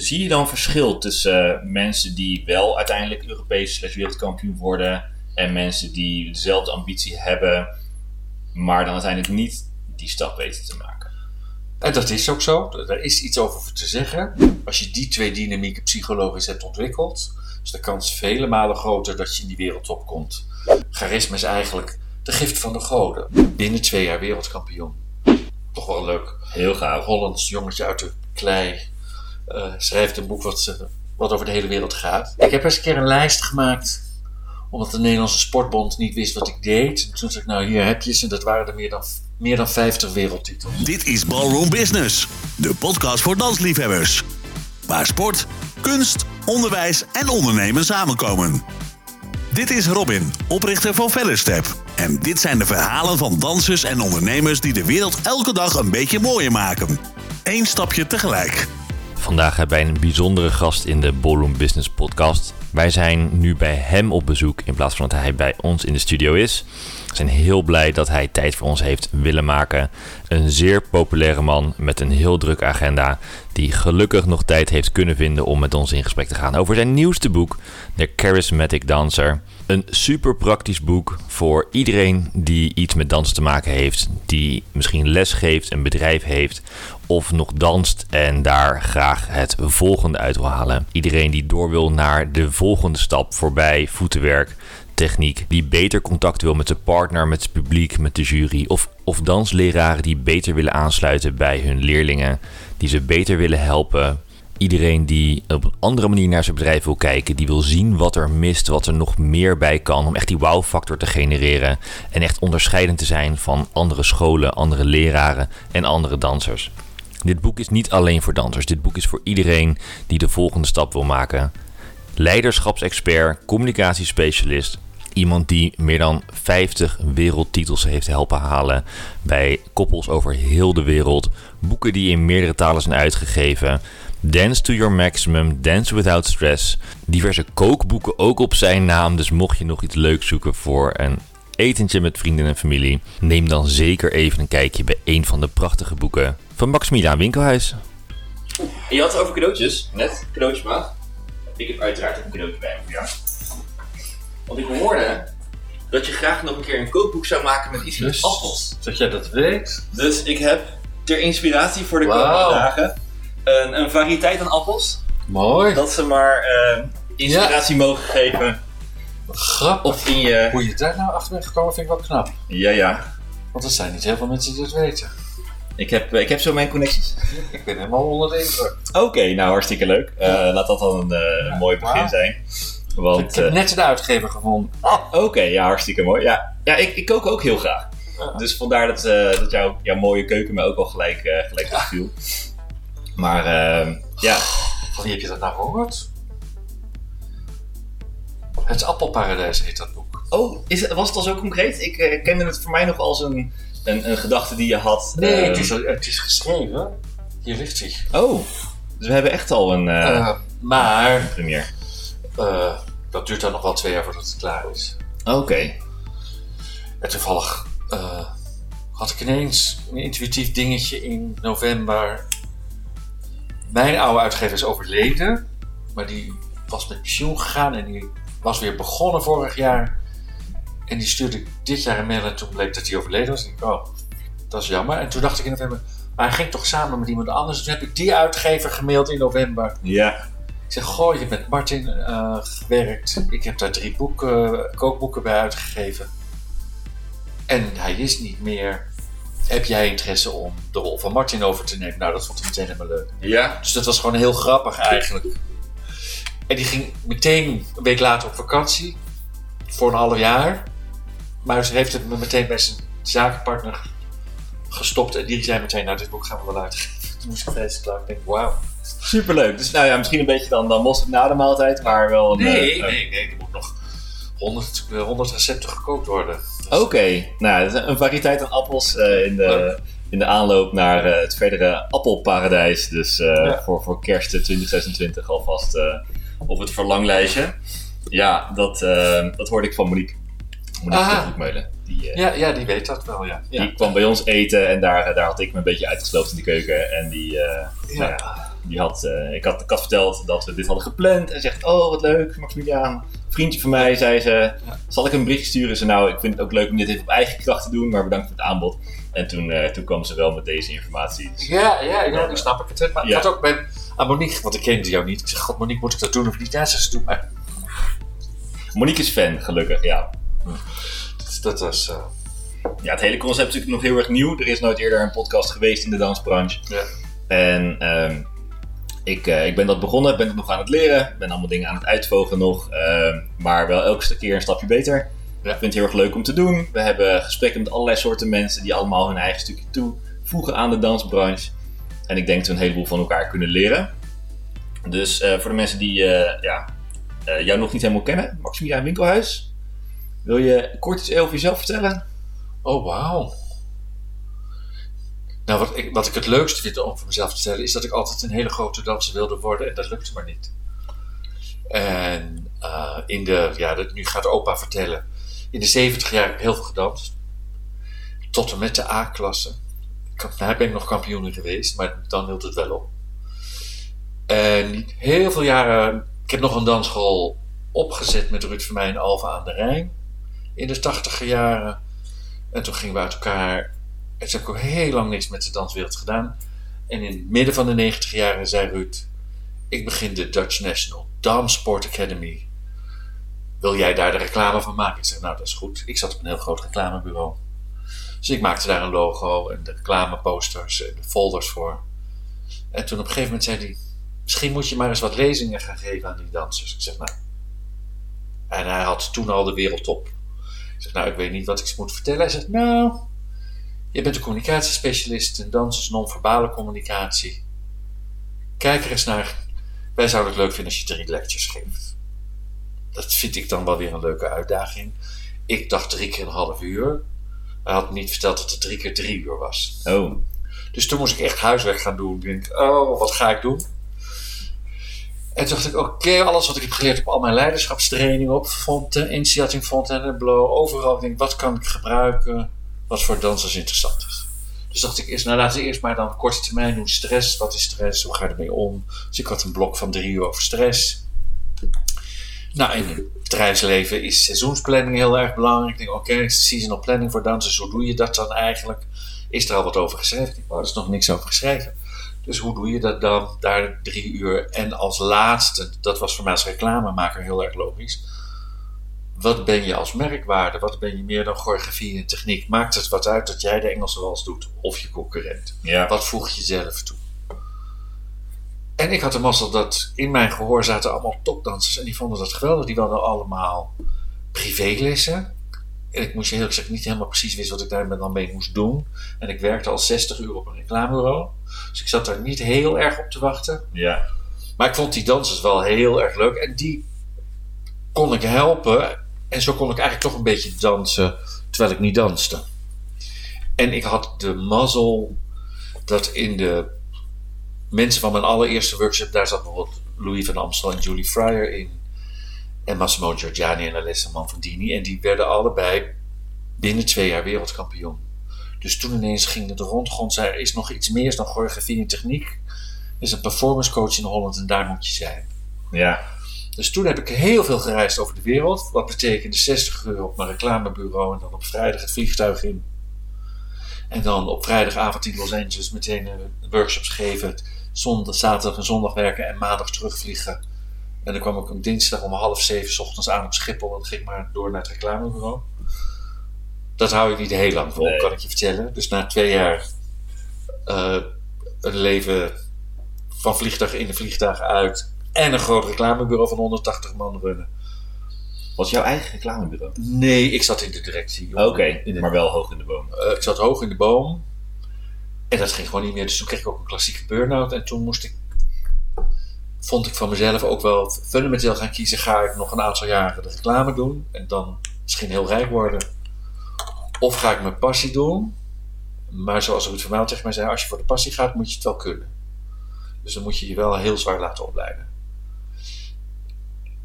Zie je dan verschil tussen eh, mensen die wel uiteindelijk Europees slash wereldkampioen worden en mensen die dezelfde ambitie hebben, maar dan uiteindelijk niet die stap weten te maken? En dat is ook zo. Er is iets over te zeggen. Als je die twee dynamieken psychologisch hebt ontwikkeld, is de kans vele malen groter dat je in die wereldtop komt. Charisma is eigenlijk de gift van de goden. Binnen twee jaar wereldkampioen. Toch wel leuk. Heel gaaf. Hollands jongetje uit de klei uh, schrijft een boek wat, wat over de hele wereld gaat. Ik heb eens een keer een lijst gemaakt omdat de Nederlandse Sportbond niet wist wat ik deed. En toen zei ik, nou hier heb je ze. En dat waren er meer dan, meer dan 50 wereldtitels. Dit is Ballroom Business, de podcast voor dansliefhebbers. Waar sport, kunst, onderwijs en ondernemen samenkomen. Dit is Robin, oprichter van Fellerstep. En dit zijn de verhalen van dansers en ondernemers die de wereld elke dag een beetje mooier maken. Eén stapje tegelijk. Vandaag hebben wij een bijzondere gast in de Ballroom Business Podcast. Wij zijn nu bij hem op bezoek in plaats van dat hij bij ons in de studio is. We zijn heel blij dat hij tijd voor ons heeft willen maken. Een zeer populaire man met een heel drukke agenda, die gelukkig nog tijd heeft kunnen vinden om met ons in gesprek te gaan over zijn nieuwste boek, The Charismatic Dancer. Een super praktisch boek voor iedereen die iets met dans te maken heeft, die misschien les geeft, een bedrijf heeft of nog danst en daar graag het volgende uit wil halen. Iedereen die door wil naar de volgende stap voorbij voetenwerk, techniek, die beter contact wil met de partner, met het publiek, met de jury of, of dansleraren die beter willen aansluiten bij hun leerlingen, die ze beter willen helpen iedereen die op een andere manier naar zijn bedrijf wil kijken, die wil zien wat er mist, wat er nog meer bij kan, om echt die wow-factor te genereren en echt onderscheidend te zijn van andere scholen, andere leraren en andere dansers. Dit boek is niet alleen voor dansers, dit boek is voor iedereen die de volgende stap wil maken. Leiderschapsexpert, communicatiespecialist, iemand die meer dan 50 wereldtitels heeft helpen halen bij koppels over heel de wereld, boeken die in meerdere talen zijn uitgegeven. Dance to Your Maximum, Dance Without Stress. Diverse kookboeken ook op zijn naam. Dus mocht je nog iets leuks zoeken voor een etentje met vrienden en familie, neem dan zeker even een kijkje bij een van de prachtige boeken van Maximiliaan Winkelhuis. je had het over cadeautjes, net, cadeautjesmaat. Ik heb uiteraard ook een cadeautje bij me voor jou. Want ik hoorde dat je graag nog een keer een kookboek zou maken met iets met dus appels. Dat jij dat weet. Dus ik heb ter inspiratie voor de komende dagen een, een variëteit aan appels. Mooi. Dat ze maar uh, inspiratie mogen geven. Grappig. Of in je... Hoe je daar nou achter bent gekomen vind ik wel knap. Ja, ja. Want er zijn niet heel veel mensen die dat weten. Ik heb, ik heb zo mijn connecties. ik ben helemaal onder de indruk. Oké, nou hartstikke leuk. Uh, laat dat dan een, uh, mooi begin zijn. Want, ik heb uh, net een uitgever gevonden. Oké, ja, hartstikke mooi. Ja, ja ik, ik kook ook heel graag. Dus vandaar dat, dat jouw, jouw mooie keuken me ook al gelijk, gelijk opviel. Maar uh, ja. Van wie heb je dat nou gehoord? Het Appelparadijs heet dat boek. Oh, is was het al zo concreet? Ik uh, kende het voor mij nog als een, een, een gedachte die je had. Nee, uh, het, is, het is geschreven. Hier ligt hij. Oh, dus we hebben echt al een uh, maar, premier. dat duurt dan nog wel twee jaar voordat het klaar is. Oké. Okay. En toevallig had ik ineens een intuïtief dingetje in november mijn oude uitgever is overleden, maar die was met pensioen gegaan en die was weer begonnen vorig jaar. En die stuurde dit jaar een mail en toen bleek dat hij overleden was. En ik oh, dat is jammer. En toen dacht ik in november, maar hij ging toch samen met iemand anders. Toen heb ik die uitgever gemaild in november. Ja. Ik zeg, goh, je hebt met Martin uh, gewerkt. Ik heb daar drie boeken, kookboeken bij uitgegeven. En hij is niet meer heb jij interesse om de rol van Martin over te nemen? Nou, dat vond hij meteen helemaal leuk. Ja. Dus dat was gewoon heel grappig eigenlijk. En die ging meteen een week later op vakantie. Voor een half jaar. Maar ze heeft het me meteen bij zijn zakenpartner gestopt. En die zei meteen, nou dit boek gaan we wel uitgeven. Toen moest ik vreselijk klaar. Ik denk, wauw. Superleuk. Dus nou ja, misschien een beetje dan, dan het na de maaltijd, maar wel een... Nee, uh, nee, nee. Er moet nog 100, 100 recepten gekookt worden. Oké, okay. nou, een variëteit aan appels uh, in, de, in de aanloop naar uh, het verdere appelparadijs. Dus uh, ja. voor, voor kerst 2026 alvast op het verlanglijstje. Ja, dat, dat hoorde ik van Monique. Monique Broekmeulen. Die, ja, ja, die weet dat wel, ja. Die kwam bij ons eten en daar, daar had ik me een beetje uitgesloopt in de keuken. En die, ja. Nou ja, Die had, eh, ik, had, ik had verteld dat we dit hadden gepland. En zegt, oh wat leuk, Maximiliaan. Vriendje van mij, zei ze, zal ik een bericht sturen? Ze nou, ik vind het ook leuk om dit even op eigen kracht te doen, maar bedankt voor het aanbod. En toen, eh, toen kwam ze wel met deze informatie. Ja, ja, ja, nu snap ik het. Maar Ja. ik had ook bij aan Monique, want ik kende jou niet. Ik zeg, god Monique, moet ik dat doen of niet? Ja, ze zei, doe maar. Monique is fan, gelukkig, ja. Dus dat was... eh, Ja, het hele concept is natuurlijk nog heel erg nieuw. Er is nooit eerder een podcast geweest in de dansbranche. ja. En ehm, ik, eh, ik ben dat begonnen, ben het nog aan het leren. Ben allemaal dingen aan het uitvogelen nog. ehm, maar wel elke keer een stapje beter. Ik vind het heel erg leuk om te doen. We hebben gesprekken met allerlei soorten mensen die allemaal hun eigen stukje toevoegen aan de dansbranche. En ik denk dat we een heleboel van elkaar kunnen leren. Dus eh, voor de mensen die eh, ja, eh, jou nog niet helemaal kennen, Maximiliaan Winkelhuis. Wil je kort iets over jezelf vertellen? Oh, wauw. Nou, wat ik, ik het leukste vind om voor mezelf te vertellen, is dat ik altijd een hele grote danser wilde worden en dat lukte maar niet. En eh, in de, ja, dat, nu gaat opa vertellen. In de 70 jaar heb ik heel veel gedanst. Tot en met de A-klasse. Daar ben ik nog kampioen geweest, maar dan hield het wel op. En heel veel jaren, ik heb nog een dansschool opgezet met Ruud mij in Alphen aan de Rijn. In de 80 jaren. En toen gingen we uit elkaar. Ik ook heel lang niks met de danswereld gedaan. En in het midden van de 90 jaren zei Ruud: Ik begin de Dutch National Dance Sport Academy. Wil jij daar de reclame van maken? Ik zeg: Nou, dat is goed. Ik zat op een heel groot reclamebureau. Dus ik maakte daar een logo en de reclameposters en de folders voor. En toen op een gegeven moment zei hij: Misschien moet je maar eens wat lezingen gaan geven aan die dansers. Ik zeg: Nou. En hij had toen al de wereldtop. Ik zeg, nou, ik weet niet wat ik ze moet vertellen. Hij zegt, nou, je bent een communicatiespecialist in dans is non-verbale communicatie. Kijk er eens naar. Wij zouden het leuk vinden als je drie lectures geeft. Dat vind ik dan wel weer een leuke uitdaging. Ik dacht drie keer een half uur. Hij had me niet verteld dat het drie keer drie uur was. Oh, Dus toen moest ik echt huiswerk gaan doen. Ik denk, oh, wat ga ik doen? En toen dacht ik, oké, alles wat ik heb geleerd op al mijn leiderschapstrainingen, op Fontaine, Initiating Fontainebleau, overal. Ik denk, wat kan ik gebruiken wat voor dansers interessant is? Dus dacht ik eerst, nou laten we eerst maar dan korte termijn doen. Stress, wat is stress? Hoe ga je ermee om? Dus ik had een blok van drie uur over stress. Nou, in het bedrijfsleven is seizoensplanning heel erg belangrijk. Ik denk, oké, seasonal planning voor dansers, hoe doe je dat dan eigenlijk? Is er al wat over geschreven? Ik denk, oh, er is nog niks over geschreven. Dus hoe doe je dat dan? Daar drie uur. En als laatste, dat was voor mij als reclamemaker heel erg logisch. Wat ben je als merkwaarde? Wat ben je meer dan choreografie en techniek? Maakt het wat uit dat jij de Engelse wals doet of je concurrent? ja. Wat voeg je zelf toe? En ik had de mazzel dat in mijn gehoor zaten allemaal topdansers en die vonden dat geweldig. Die wilden allemaal privélessen. En ik moest je eerlijk gezegd niet helemaal precies wisten wat ik daar dan mee moest doen. En ik werkte al 60 uur op een reclamebureau. Dus ik zat daar niet heel erg op te wachten. Ja. Maar ik vond die dansers wel heel erg leuk. En die kon ik helpen. En zo kon ik eigenlijk toch een beetje dansen terwijl ik niet danste. En ik had de mazzel dat in de mensen van mijn allereerste workshop, daar zat bijvoorbeeld Louis van Amstel en Julie Fryer in. En Massimo Giorgiani en Alessa Manfredini. En die werden allebei binnen twee jaar wereldkampioen. Dus toen ineens ging het rondgrond, er is nog iets meer dan choreografie en techniek. Er is een performance coach in Holland en daar moet je zijn. Ja. Dus toen heb ik heel veel gereisd over de wereld. Wat betekende 60 uur op mijn reclamebureau en dan op vrijdag het vliegtuig in. En dan op vrijdagavond in Los Angeles meteen eh, workshops geven. Zondag, zaterdag en zondag werken en maandag terugvliegen. En dan kwam ik op dinsdag om half zeven 's ochtends aan op Schiphol. En dan ging ik maar door naar het reclamebureau. Dat hou je niet heel lang vol, Nee. kan ik je vertellen. Dus na twee jaar eh, een leven van vliegtuig in en vliegtuig uit. En een groot reclamebureau van 180 man runnen. Was jouw eigen reclamebureau? Nee, ik zat in de directie. Oké, de- maar wel hoog in de boom. Eh, ik zat hoog in de boom. En dat ging gewoon niet meer. Dus toen kreeg ik ook een klassieke burn-out. En toen moest ik, vond ik van mezelf ook wel fundamenteel gaan kiezen. Ga ik nog een aantal jaren de reclame doen. En dan misschien heel rijk worden. Of ga ik mijn passie doen. Maar zoals Ruud van Mijl tegen mij zei. Als je voor de passie gaat, moet je het wel kunnen. Dus dan moet je je wel heel zwaar laten opleiden.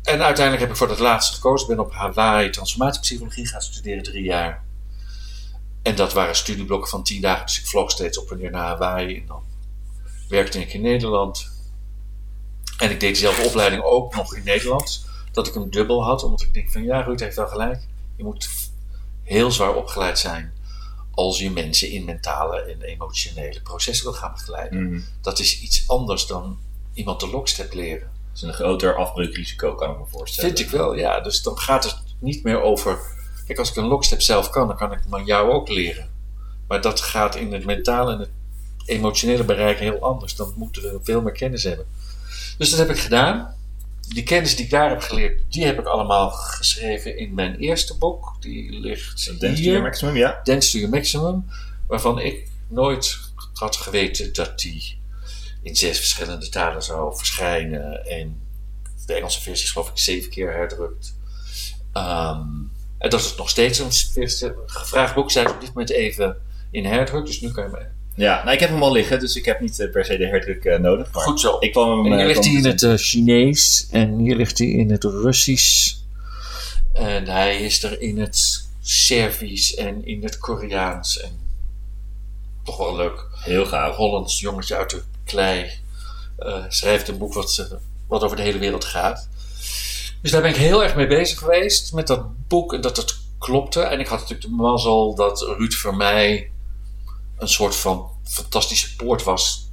En uiteindelijk heb ik voor het laatste gekozen. Ik ben op Hawaii transformatiepsychologie gaan studeren drie jaar. En dat waren studieblokken van tien dagen. Dus ik vlog steeds op en neer naar Hawaii. En dan werkte ik in Nederland. En ik deed diezelfde opleiding ook nog in Nederland. Dat ik hem dubbel had, omdat ik denk van ja, Ruud heeft wel gelijk. Je moet heel zwaar opgeleid zijn als je mensen in mentale en emotionele processen wil gaan begeleiden. Mhm. Dat is iets anders dan iemand de lockstep leren. Is een groter afbreukrisico, kan ik me voorstellen. Vind ik wel, ja. Dus dan gaat het niet meer over. Kijk, als ik een lockstep zelf kan, dan kan ik maar jou ook leren. Maar dat gaat in het mentale en het emotionele bereik heel anders. Dan moeten we veel meer kennis hebben. Dus dat heb ik gedaan. Die kennis die ik daar heb geleerd, die heb ik allemaal geschreven in mijn eerste boek. Die ligt Dance to hier. your maximum, ja. Dance to Your Maximum, waarvan ik nooit had geweten dat die in zes verschillende talen zou verschijnen. En de Engelse versie is geloof ik zeven keer herdrukt. Ehm, en dat is nog steeds een gevraagd boek. Zijn ze op dit moment even in herdruk, dus nu kan je me... Ja, nou, ik heb hem al liggen, dus ik heb niet eh, per se de herdruk eh, nodig. Maar Goed zo. Ik kwam hem... En hier eh, ligt hij in hem het eh, Chinees en hier ligt hij in het Russisch. En hij is er in het Servisch en in het Koreaans. En toch wel leuk. Heel gaaf. Hollands jongetje uit de klei eh, schrijft een boek wat, eh, wat over de hele wereld gaat. Dus daar ben ik heel erg mee bezig geweest met dat boek en dat het klopte. En ik had natuurlijk de mazzel dat Ruud voor mij een soort van fantastische poort was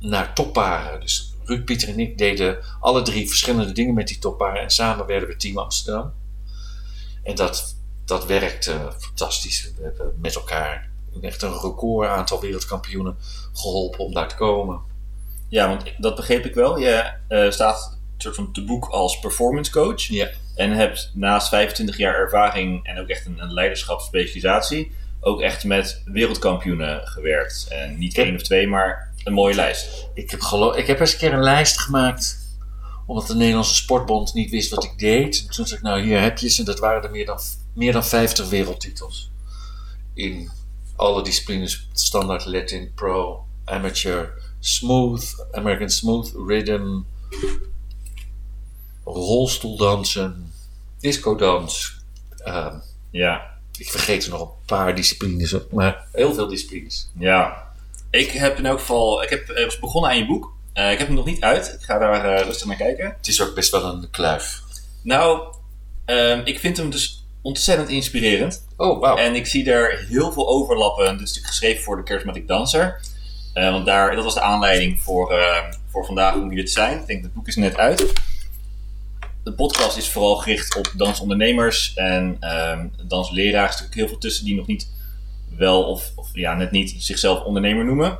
naar topparen. Dus Ruud, Pieter en ik deden alle drie verschillende dingen met die topparen en samen werden we Team Amsterdam. En dat, dat werkte fantastisch. We hebben met elkaar echt een record aantal wereldkampioenen geholpen om daar te komen. Ja, want dat begreep ik wel. Je eh, staat soort van te boek als performance coach. Ja. En hebt naast 25 jaar ervaring en ook echt een, een leiderschapsspecialisatie ook echt met wereldkampioenen gewerkt. En niet één of twee, maar een mooie lijst. Ik heb, gelo- ik heb eens een keer een lijst gemaakt, omdat de Nederlandse Sportbond niet wist wat ik deed. En toen zei ik, nou hier heb je ze. En dat waren er meer dan, meer dan 50 wereldtitels. In alle disciplines, standaard Latin, pro, amateur, smooth, American smooth, rhythm, rolstoeldansen, discodans. Ehm, Ja, ik vergeet er nog een paar disciplines, maar heel veel disciplines. ja. Ik heb in elk geval, ik heb begonnen aan je boek. Eh, ik heb hem nog niet uit. Ik ga daar eh, rustig naar kijken. Het is ook best wel een kluif. Nou, ehm, ik vind hem dus ontzettend inspirerend. Oh, wauw. En ik zie er heel veel overlappen. Dit is natuurlijk geschreven voor de Charismatic Dancer. Eh, want daar, dat was de aanleiding voor, eh, voor vandaag om hier te zijn. Ik denk, het boek is net uit. De podcast is vooral gericht op dansondernemers en ehm dansleraars. Er natuurlijk heel veel tussen die nog niet wel of, of ja, net niet zichzelf ondernemer noemen.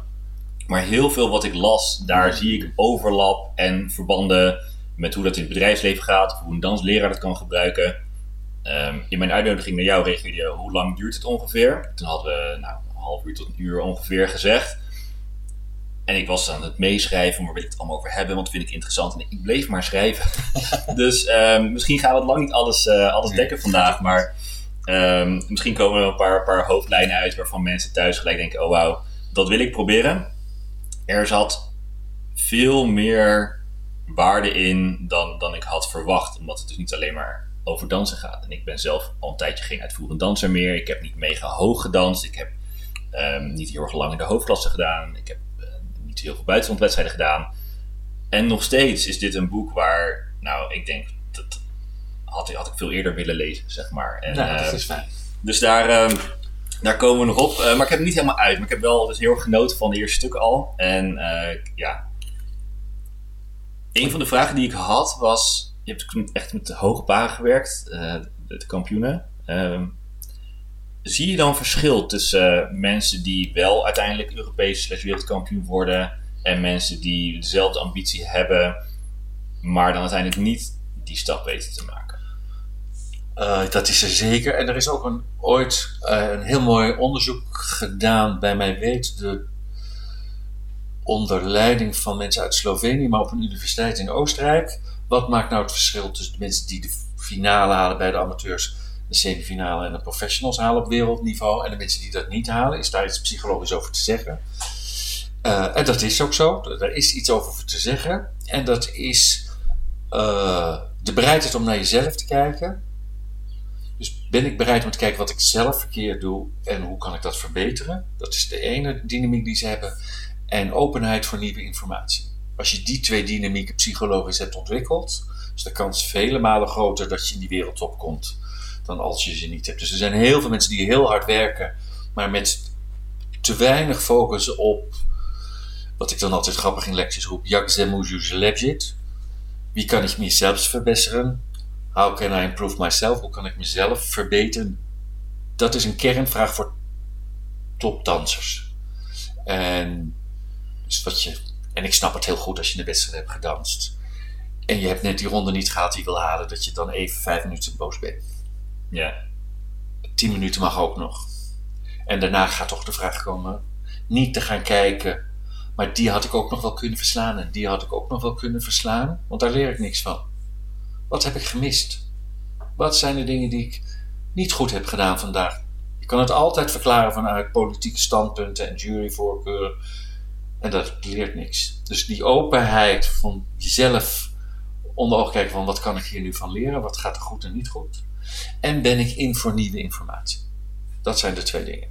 Maar heel veel wat ik las, daar zie ik overlap en verbanden met hoe dat in het bedrijfsleven gaat. Hoe een dansleraar dat kan gebruiken. Ehm, in mijn uitnodiging naar jou reageerde je, hoe lang duurt het ongeveer? Toen hadden we nou, een half uur tot een uur ongeveer gezegd. En ik was aan het meeschrijven, maar wil ik het allemaal over hebben, want dat vind ik interessant. En ik bleef maar schrijven. dus ehm, misschien gaan we het lang niet alles, eh, alles dekken vandaag, maar ehm, misschien komen er een paar, paar hoofdlijnen uit waarvan mensen thuis gelijk denken, oh wauw, dat wil ik proberen. Er zat veel meer waarde in dan, dan ik had verwacht, omdat het dus niet alleen maar over dansen gaat. En ik ben zelf al een tijdje geen uitvoerend danser meer. Ik heb niet mega hoog gedanst. Ik heb ehm, niet heel erg lang in de hoofdklasse gedaan. Ik heb heel veel buitenlandwedstrijden gedaan. En nog steeds is dit een boek waar, nou, ik denk, dat had, ik- had ik veel eerder willen lezen, zeg maar. En, Nou, dat eh, is fijn. dus daar, ehm, daar komen we nog op. Eh, maar ik heb het niet helemaal uit. Maar ik heb wel dus heel erg genoten van de eerste stukken al. En eh, ja. Een van de vragen die ik had was... Je hebt echt met de hoge baren gewerkt. de, de kampioenen. Ehm, zie je dan verschil tussen eh, mensen die wel uiteindelijk Europees slash wereldkampioen worden... en mensen die dezelfde ambitie hebben... maar dan uiteindelijk niet die stap weten te maken? Eh, dat is er zeker. En er is ook een, ooit eh, een heel mooi onderzoek gedaan bij mij weet de onder leiding van mensen uit Slovenië, maar op een universiteit in Oostenrijk. Wat maakt nou het verschil tussen de mensen die de finale halen bij de amateurs, de semifinale en de professionals halen op wereldniveau en de mensen die dat niet halen? Is daar iets psychologisch over te zeggen? Eh, en dat is ook zo. Er is iets over te zeggen. En dat is eh, de bereidheid om naar jezelf te kijken. Dus ben ik bereid om te kijken wat ik zelf verkeerd doe en hoe kan ik dat verbeteren? Dat is de ene dynamiek die ze hebben. En openheid voor nieuwe informatie. Als je die twee dynamieken psychologisch hebt ontwikkeld, is de kans vele malen groter dat je in die wereldtop komt dan als je ze niet hebt. Dus er zijn heel veel mensen die heel hard werken, maar met te weinig focus op wat ik dan altijd grappig in lecties roep: Jak legit. Wie kan ik mezelf verbeteren? How can I improve myself? Hoe kan ik mezelf verbeteren? Dat is een kernvraag voor topdansers. En, dus wat je, en ik snap het heel goed als je een wedstrijd hebt gedanst. En je hebt net die ronde niet gehad die je wil halen, dat je dan even vijf minuten boos bent. Ja. Tien minuten mag ook nog. En daarna gaat toch de vraag komen: niet te gaan kijken, maar die had ik ook nog wel kunnen verslaan en die had ik ook nog wel kunnen verslaan, want daar leer ik niks van. Wat heb ik gemist? Wat zijn de dingen die ik niet goed heb gedaan vandaag? Je kan het altijd verklaren vanuit politieke standpunten en juryvoorkeuren. En dat leert niks. Dus die openheid van jezelf onder ogen kijken van wat kan ik hier nu van leren? Wat gaat er goed en niet goed? En ben ik in voor nieuwe informatie? Dat zijn de twee dingen.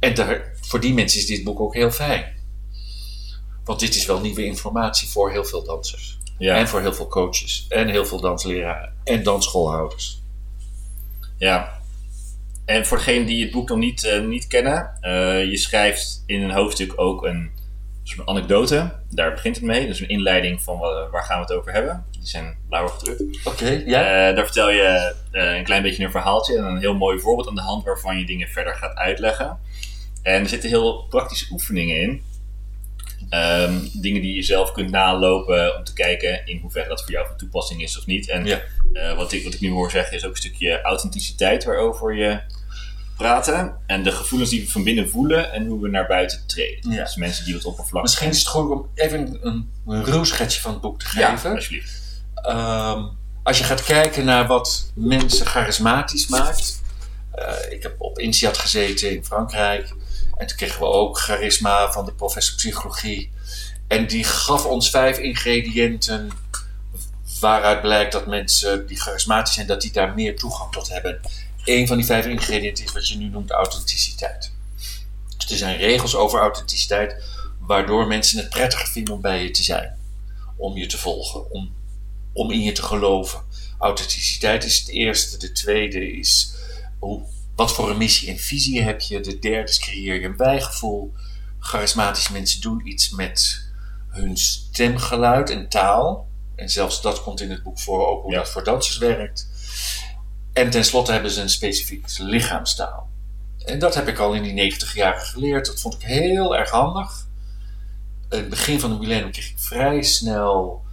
En daar, voor die mensen is dit boek ook heel fijn. Want dit is wel nieuwe informatie voor heel veel dansers. Ja. En voor heel veel coaches. En heel veel dansleraren. En dansschoolhouders. Ja. En voor degenen die het boek nog niet, uh, niet kennen, uh, je schrijft in een hoofdstuk ook een soort anekdote. Daar begint het mee. Dus een inleiding van waar, waar gaan we het over hebben. Die zijn blauw gedrukt. Oké, okay, ja. Uh, daar vertel je een klein beetje een verhaaltje en een heel mooi voorbeeld aan de hand waarvan je dingen verder gaat uitleggen. En er zitten heel praktische oefeningen in. Um, dingen die je zelf kunt nalopen om te kijken in hoeverre dat voor jou van toepassing is of niet. En ja. uh, wat, ik, wat ik nu hoor zeggen is ook een stukje authenticiteit waarover je praten. En de gevoelens die we van binnen voelen en hoe we naar buiten treden. Ja. Dus mensen die wat oppervlakkig Misschien is het goed om even een, een ruwschetsje van het boek te geven. Ja, alsjeblieft. Um, als je gaat kijken naar wat mensen charismatisch maakt. Uh, ik heb op INSEAD gezeten in Frankrijk. En toen kregen we ook charisma van de professor psychologie. En die gaf ons vijf ingrediënten waaruit blijkt dat mensen die charismatisch zijn, dat die daar meer toegang tot hebben. Een van die vijf ingrediënten is wat je nu noemt authenticiteit. Dus er zijn regels over authenticiteit, waardoor mensen het prettiger vinden om bij je te zijn. Om je te volgen, om, om in je te geloven. Authenticiteit is het eerste. De tweede is hoe wat voor een missie en visie heb je? De derde is creëer je een bijgevoel. Charismatische mensen doen iets met hun stemgeluid en taal. En zelfs dat komt in het boek voor, ook hoe Ja. dat voor dansers werkt. En tenslotte hebben ze een specifiek lichaamstaal. En dat heb ik al in die 90 jaren geleerd. Dat vond ik heel erg handig. In het begin van de millennium kreeg ik vrij snel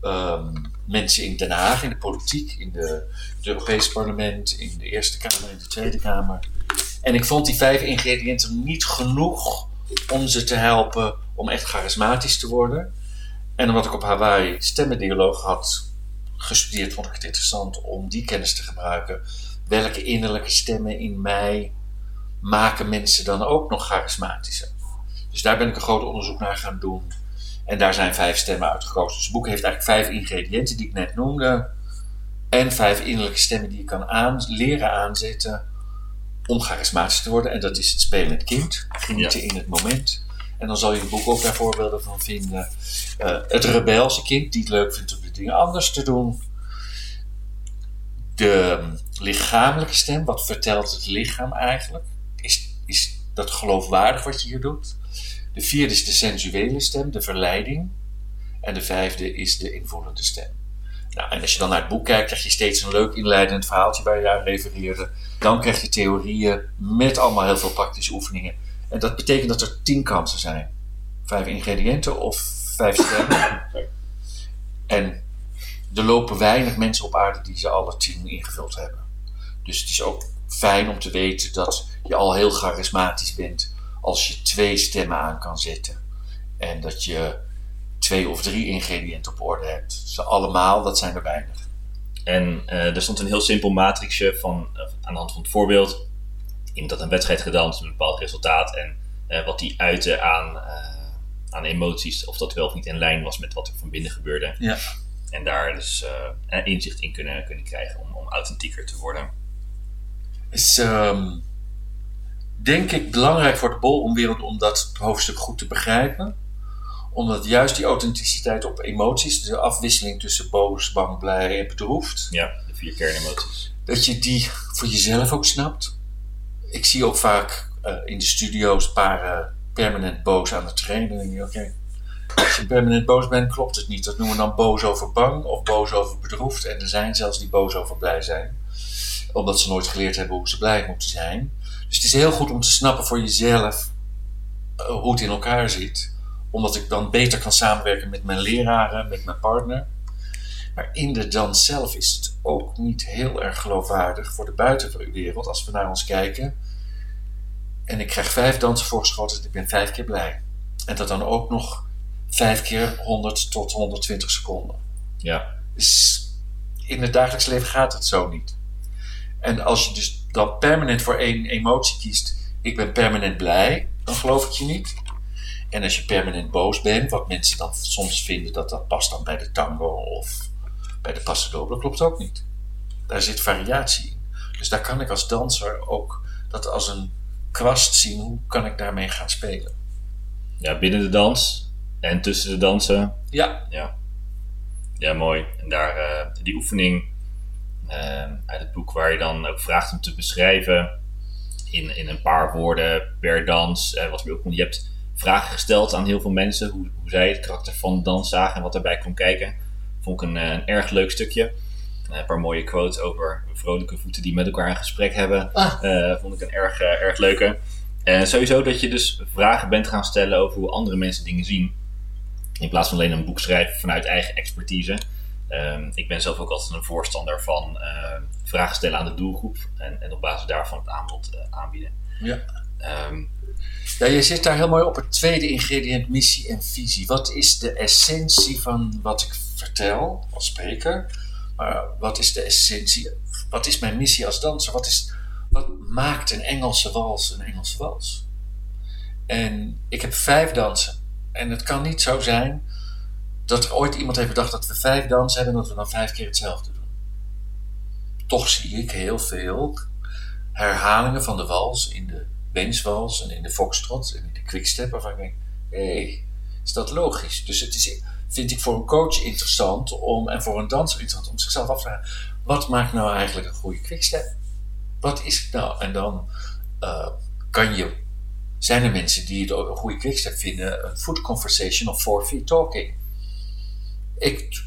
ehm, mensen in Den Haag, in de politiek, in de, het Europese parlement, in de Eerste Kamer, in de Tweede Kamer. En ik vond die vijf ingrediënten niet genoeg om ze te helpen om echt charismatisch te worden. En omdat ik op Hawaii stemmendialoog had gestudeerd, vond ik het interessant om die kennis te gebruiken. Welke innerlijke stemmen in mij maken mensen dan ook nog charismatischer? Dus daar ben ik een groot onderzoek naar gaan doen. En daar zijn vijf stemmen uitgekozen. Dus het boek heeft eigenlijk vijf ingrediënten die ik net noemde. En vijf innerlijke stemmen die je kan aan, leren aanzetten om charismatisch te worden. En dat is het spelen met kind, genieten in het moment. En dan zal je het boek ook daar voorbeelden van vinden. Uh, het rebelse kind die het leuk vindt om dingen anders te doen. De lichamelijke stem, wat vertelt het lichaam eigenlijk? Is, is dat geloofwaardig wat je hier doet? De vierde is de sensuele stem, de verleiding. En de vijfde is de invoelende stem. Nou, en als je dan naar het boek kijkt, krijg je steeds een leuk inleidend verhaaltje waar je aan refereerde. Dan krijg je theorieën met allemaal heel veel praktische oefeningen. En dat betekent dat er tien kansen zijn. Vijf ingrediënten of vijf stemmen. En er lopen weinig mensen op aarde die ze alle tien ingevuld hebben. Dus het is ook fijn om te weten dat je al heel charismatisch bent als je twee stemmen aan kan zetten. En dat je twee of drie ingrediënten op orde hebt. Ze allemaal, dat zijn er weinig. En uh, er stond een heel simpel matrixje van, uh, aan de hand van het voorbeeld. Iemand had een wedstrijd gedanst met een bepaald resultaat. En uh, wat die uitte aan, aan emoties, of dat wel of niet in lijn was met wat er van binnen gebeurde. Ja. En daar dus inzicht in kunnen, kunnen krijgen om, om authentieker te worden. Is um, denk ik belangrijk voor de bolomwereld om dat hoofdstuk goed te begrijpen Omdat juist die authenticiteit op emoties, de afwisseling tussen boos, bang, blij en bedroefd, Ja, de vier kernemoties. dat je die voor jezelf ook snapt. Ik zie ook vaak eh, in de studio's paren permanent boos aan het trainen. Oké, als je permanent boos bent, klopt het niet. Dat noemen we dan boos over bang of boos over bedroefd. En er zijn zelfs die boos over blij zijn. Omdat ze nooit geleerd hebben hoe ze blij moeten zijn. Dus het is heel goed om te snappen voor jezelf eh, hoe het in elkaar zit. Omdat ik dan beter kan samenwerken met mijn leraren, met mijn partner. Maar in de dans zelf is het ook niet heel erg geloofwaardig voor de buitenwereld als we naar ons kijken. En ik krijg vijf dansen voorgeschoten, dus ik ben vijf keer blij. En dat dan ook nog vijf keer 100 tot 120 seconden. Ja, Dus in het dagelijks leven gaat het zo niet. En als je dus dan permanent voor één emotie kiest, ik ben permanent blij, dan geloof ik je niet. En als je permanent boos bent, wat mensen dan soms vinden dat dat past dan bij de tango of bij de passo doble, klopt ook niet. Daar zit variatie in. Dus daar kan ik als danser ook dat als een kwast zien, hoe kan ik daarmee gaan spelen. ja, binnen de dans en tussen de dansen. Ja, Ja, ja mooi. En daar eh, die oefening eh, uit het boek waar je dan ook vraagt om te beschrijven in, in een paar woorden per dans. eh, wat ook, je hebt vragen gesteld aan heel veel mensen hoe, hoe zij het karakter van de dans zagen en wat daarbij kon kijken. Vond ik een, een erg leuk stukje. Een paar mooie quotes over vrolijke voeten die met elkaar een gesprek hebben. Ah. Vond ik een erg, erg leuke. En sowieso dat je dus vragen bent gaan stellen over hoe andere mensen dingen zien. In plaats van alleen een boek schrijven vanuit eigen expertise. Ehm, ik ben zelf ook altijd een voorstander van eh, vragen stellen aan de doelgroep. En, en op basis daarvan het aanbod eh, aanbieden. ja. Ehm, Ja, je zit daar heel mooi op het tweede ingrediënt, missie en visie. Wat is de essentie van wat ik vertel als spreker? Maar wat is de essentie? Wat is mijn missie als danser? Wat, is, wat maakt een Engelse wals een Engelse wals? En ik heb vijf dansen. En het kan niet zo zijn dat ooit iemand heeft bedacht dat we vijf dansen hebben en dat we dan vijf keer hetzelfde doen. Toch zie ik heel veel herhalingen van de wals in de Wenswals en in de Foxtrot en in de Quickstep, waarvan ik denk, hé, is dat logisch? Dus het is, vind ik voor een coach interessant om, en voor een danser interessant om zichzelf af te vragen, wat maakt nou eigenlijk een goede Quickstep? Wat is het nou? En dan eh, kan je, zijn er mensen die het ook een goede Quickstep vinden, een foot conversation of four feet talking. Ik,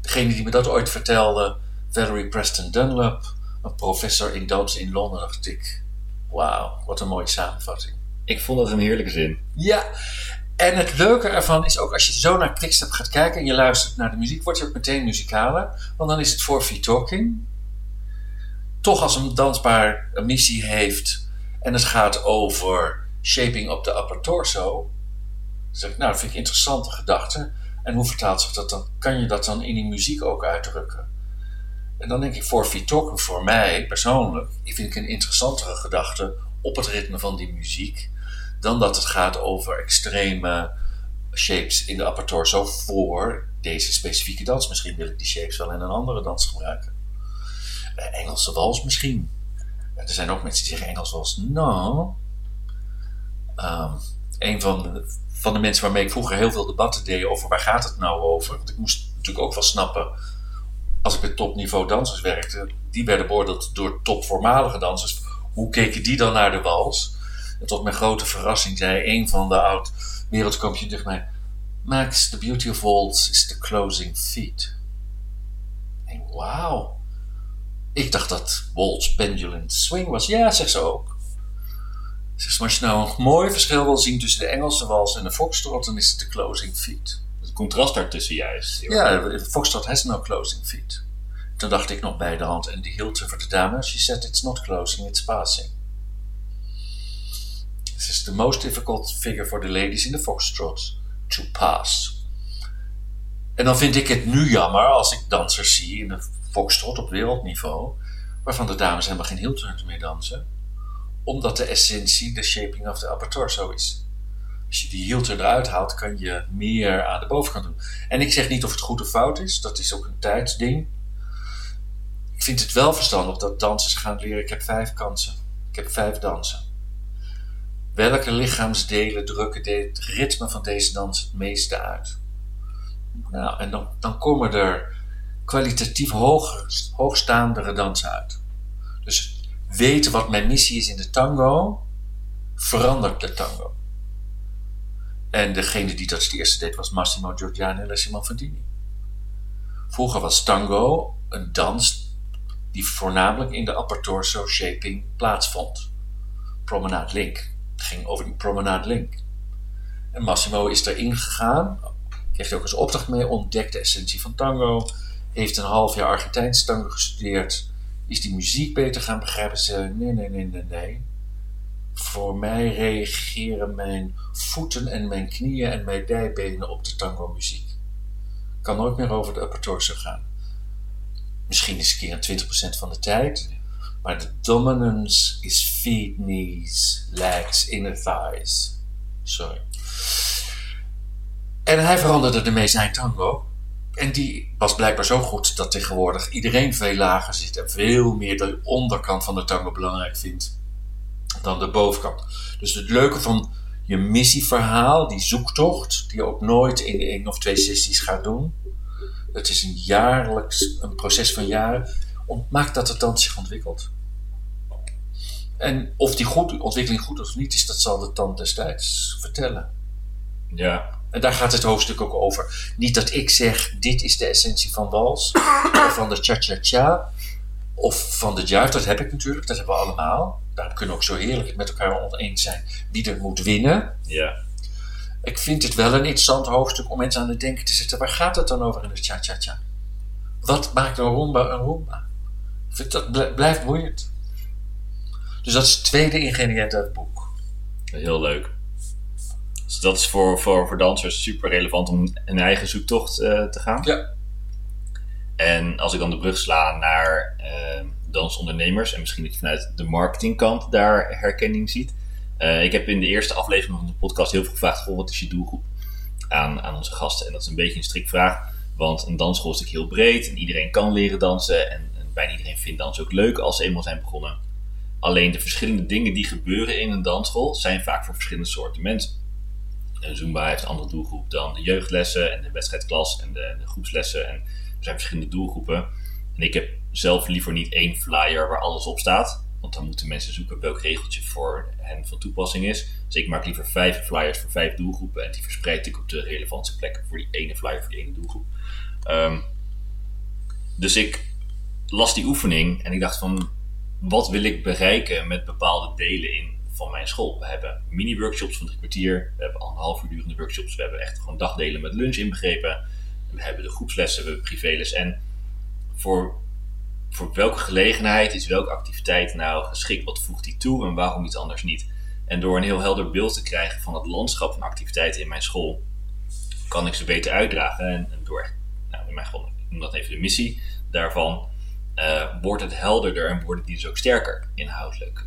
degene die me dat ooit vertelde, Valerie Preston Dunlap, een professor in dans in Londen, dacht ik, wauw, wat een mooie samenvatting. ik vond dat een heerlijke zin. Ja, en het leuke ervan is ook als je zo naar Quickstep gaat kijken en je luistert naar de muziek, word je ook meteen muzikaler. Want dan is het voor feet talking. Toch als een dansbaar een missie heeft en het gaat over shaping op de upper torso. Zeg ik, nou, dat vind ik interessante gedachte. En hoe vertaalt zich dat dan? Kan je dat dan in die muziek ook uitdrukken? En dan denk ik, voor talking voor mij persoonlijk, ik vind ik een interessantere gedachte op het ritme van die muziek dan dat het gaat over extreme shapes in de upper torso voor deze specifieke dans. Misschien wil ik die shapes wel in een andere dans gebruiken. Eh, Engelse wals misschien. Er zijn ook mensen die zeggen Engels wals. Nou, ehm, een van de, van de mensen waarmee ik vroeger heel veel debatten deed over waar gaat het nou over. Want ik moest natuurlijk ook wel snappen, als ik met topniveau dansers werkte, die werden beoordeeld door topvoormalige dansers. Hoe keken die dan naar de wals? En tot mijn grote verrassing zei een van de oud wereldkampioen tegen mij: Max, the beauty of waltz is the closing feet. En wauw. Ik dacht dat waltz pendulum swing was. Ja, zegt ze ook. Zegt ze, maar als je nou een mooi verschil wil zien tussen de Engelse wals en de foxtrot, dan is het de closing feet. Het contrast daartussen juist. Ja, de foxtrot has no closing feet. Toen dacht ik nog bij de hand en die hield ze voor de dame. She said it's not closing, it's passing. This is the most difficult figure for the ladies in the foxtrot to pass. En dan vind ik het nu jammer als ik dansers zie in de foxtrot op wereldniveau, waarvan de dames helemaal geen heel meer dansen, omdat de essentie de shaping of the upper torso is. Als je die turn eruit haalt, kan je meer aan de bovenkant doen. En ik zeg niet of het goed of fout is, dat is ook een tijdsding. Ik vind het wel verstandig dat dansers gaan leren. Ik heb vijf kansen. Ik heb vijf dansen. welke lichaamsdelen drukken het ritme van deze dans het meeste uit? Nou, en dan, dan komen er kwalitatief hoger, hoogstaandere dansen uit. Dus weten wat mijn missie is in de tango, verandert de tango. En degene die dat het eerste deed was Massimo Giorgiani en Simon Fandini. Vroeger was tango een dans die voornamelijk in de upper torso shaping plaatsvond. Promenade Link. Het ging over die Promenade Link. En Massimo is erin gegaan, kreeg ook eens opdracht mee, ontdekte de essentie van tango, heeft een half jaar Argentijns tango gestudeerd, is die muziek beter gaan begrijpen. Ze nee, nee, nee, nee, nee. Voor mij reageren mijn voeten en mijn knieën en mijn dijbenen op de tango muziek. Kan nooit meer over de upper torso gaan. Misschien eens een keer 20% van de tijd. Maar de dominance is feet, knees, legs, inner thighs. Sorry. En hij veranderde ermee zijn tango. En die was blijkbaar zo goed dat tegenwoordig iedereen veel lager zit en veel meer de onderkant van de tango belangrijk vindt dan de bovenkant. Dus het leuke van je missieverhaal, die zoektocht, die je ook nooit in één of twee sessies gaat doen. Het is een jaarlijks, een proces van jaren, maakt dat het dan zich ontwikkelt. En of die ontwikkeling goed of niet is, dat zal de tand destijds vertellen. Ja. En daar gaat het hoofdstuk ook over. Niet dat ik zeg, dit is de essentie van wals, of van de cha-cha-cha, of van de jive. Dat heb ik natuurlijk, dat hebben we allemaal. Daar kunnen we ook zo heerlijk met elkaar oneens zijn wie er moet winnen. Ja. Ik vind het wel een interessant hoofdstuk om mensen aan het denken te zetten. Waar gaat het dan over in de cha-cha-cha? Wat maakt een rumba een rumba? Dat blijft boeiend. Dus dat is het tweede ingrediënt uit het boek. Heel leuk. Dus dat is voor, voor, voor dansers super relevant om een eigen zoektocht uh, te gaan. Ja. En als ik dan de brug sla naar uh, dansondernemers en misschien dat je vanuit de marketingkant daar herkenning ziet. Uh, ik heb in de eerste aflevering van de podcast heel veel gevraagd: goh, wat is je doelgroep aan, aan onze gasten? En dat is een beetje een strikvraag, want een dansschool is natuurlijk heel breed en iedereen kan leren dansen. En, en bijna iedereen vindt dansen ook leuk als ze eenmaal zijn begonnen. Alleen de verschillende dingen die gebeuren in een dansschool zijn vaak voor verschillende soorten mensen. Zumba heeft een andere doelgroep dan de jeugdlessen en de wedstrijdklas en de, groepslessen. En er zijn verschillende doelgroepen. En ik heb zelf liever niet één flyer waar alles op staat. Want dan moeten mensen zoeken welk regeltje voor hen van toepassing is. Dus ik maak liever vijf flyers voor vijf doelgroepen. En die verspreid ik op de relevante plekken voor die ene flyer voor die ene doelgroep. Um, dus ik las die oefening en ik dacht van wat wil ik bereiken met bepaalde delen in van mijn school. We hebben mini-workshops van drie kwartier, we hebben anderhalf uur durende workshops, we hebben echt gewoon dagdelen met lunch inbegrepen, we hebben de groepslessen, we hebben privéles. En voor, voor welke gelegenheid is welke activiteit nou geschikt? Wat voegt die toe en waarom iets anders niet? En door een heel helder beeld te krijgen van het landschap van activiteiten in mijn school, kan ik ze beter uitdragen. En, door, nou, in mijn noem dat even de missie daarvan, uh, wordt het helderder en worden die dus ook sterker inhoudelijk.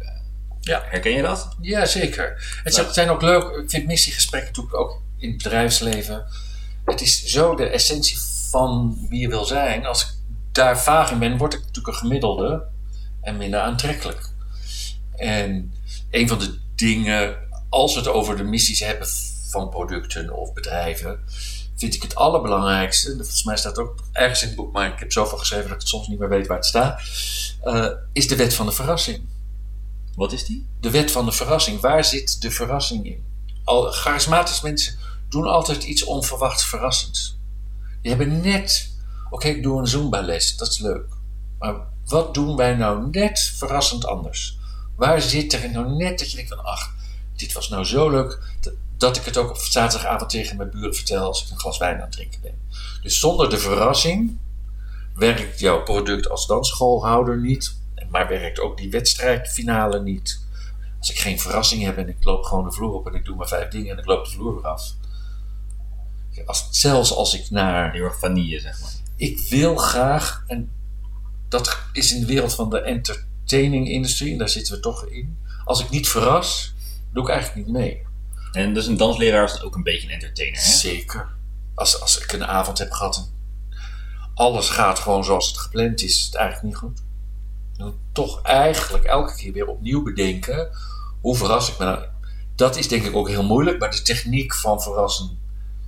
Ja. Herken je dat? Ja, zeker. Het zijn ook leuk, ik vind missiegesprekken natuurlijk ook in het bedrijfsleven. Het is zo de essentie van wie je wil zijn. Als ik daar vaag in ben, word ik natuurlijk een gemiddelde en minder aantrekkelijk. En een van de dingen, als we het over de missies hebben van producten of bedrijven, vind ik het allerbelangrijkste, volgens mij staat ook ergens in het boek, maar ik heb zoveel geschreven dat ik het soms niet meer weet waar het staat, uh, is de wet van de verrassing. Wat is die? De wet van de verrassing. Waar zit de verrassing in? Al, charismatische mensen doen altijd iets onverwachts verrassends. Die hebben net, oké, ik doe een Zumba-les, dat is leuk. Maar wat doen wij nou net verrassend anders? Waar zit er nou net dat je denkt van, ach, dit was nou zo leuk, dat ik het ook op zaterdagavond tegen mijn buren vertel als ik een glas wijn aan het drinken ben. Dus zonder de verrassing werkt jouw product als dansschoolhouder niet, maar werkt ook die wedstrijdfinale niet. Als ik geen verrassing heb en ik loop gewoon de vloer op en ik doe maar vijf dingen en ik loop de vloer weer af. Als, zelfs als ik naar. Heel erg vanille, zeg maar. Ik wil graag, en dat is in de wereld van de entertaining industrie, en daar zitten we toch in. Als ik niet verras, doe ik eigenlijk niet mee. En dus een dansleraar is ook een beetje een entertainer, hè? Zeker. Als, als ik een avond heb gehad en alles gaat gewoon zoals het gepland is, is het eigenlijk niet goed. Dan toch eigenlijk elke keer weer opnieuw bedenken, hoe verras ik me nou? dat is denk ik ook heel moeilijk, maar de techniek van verrassen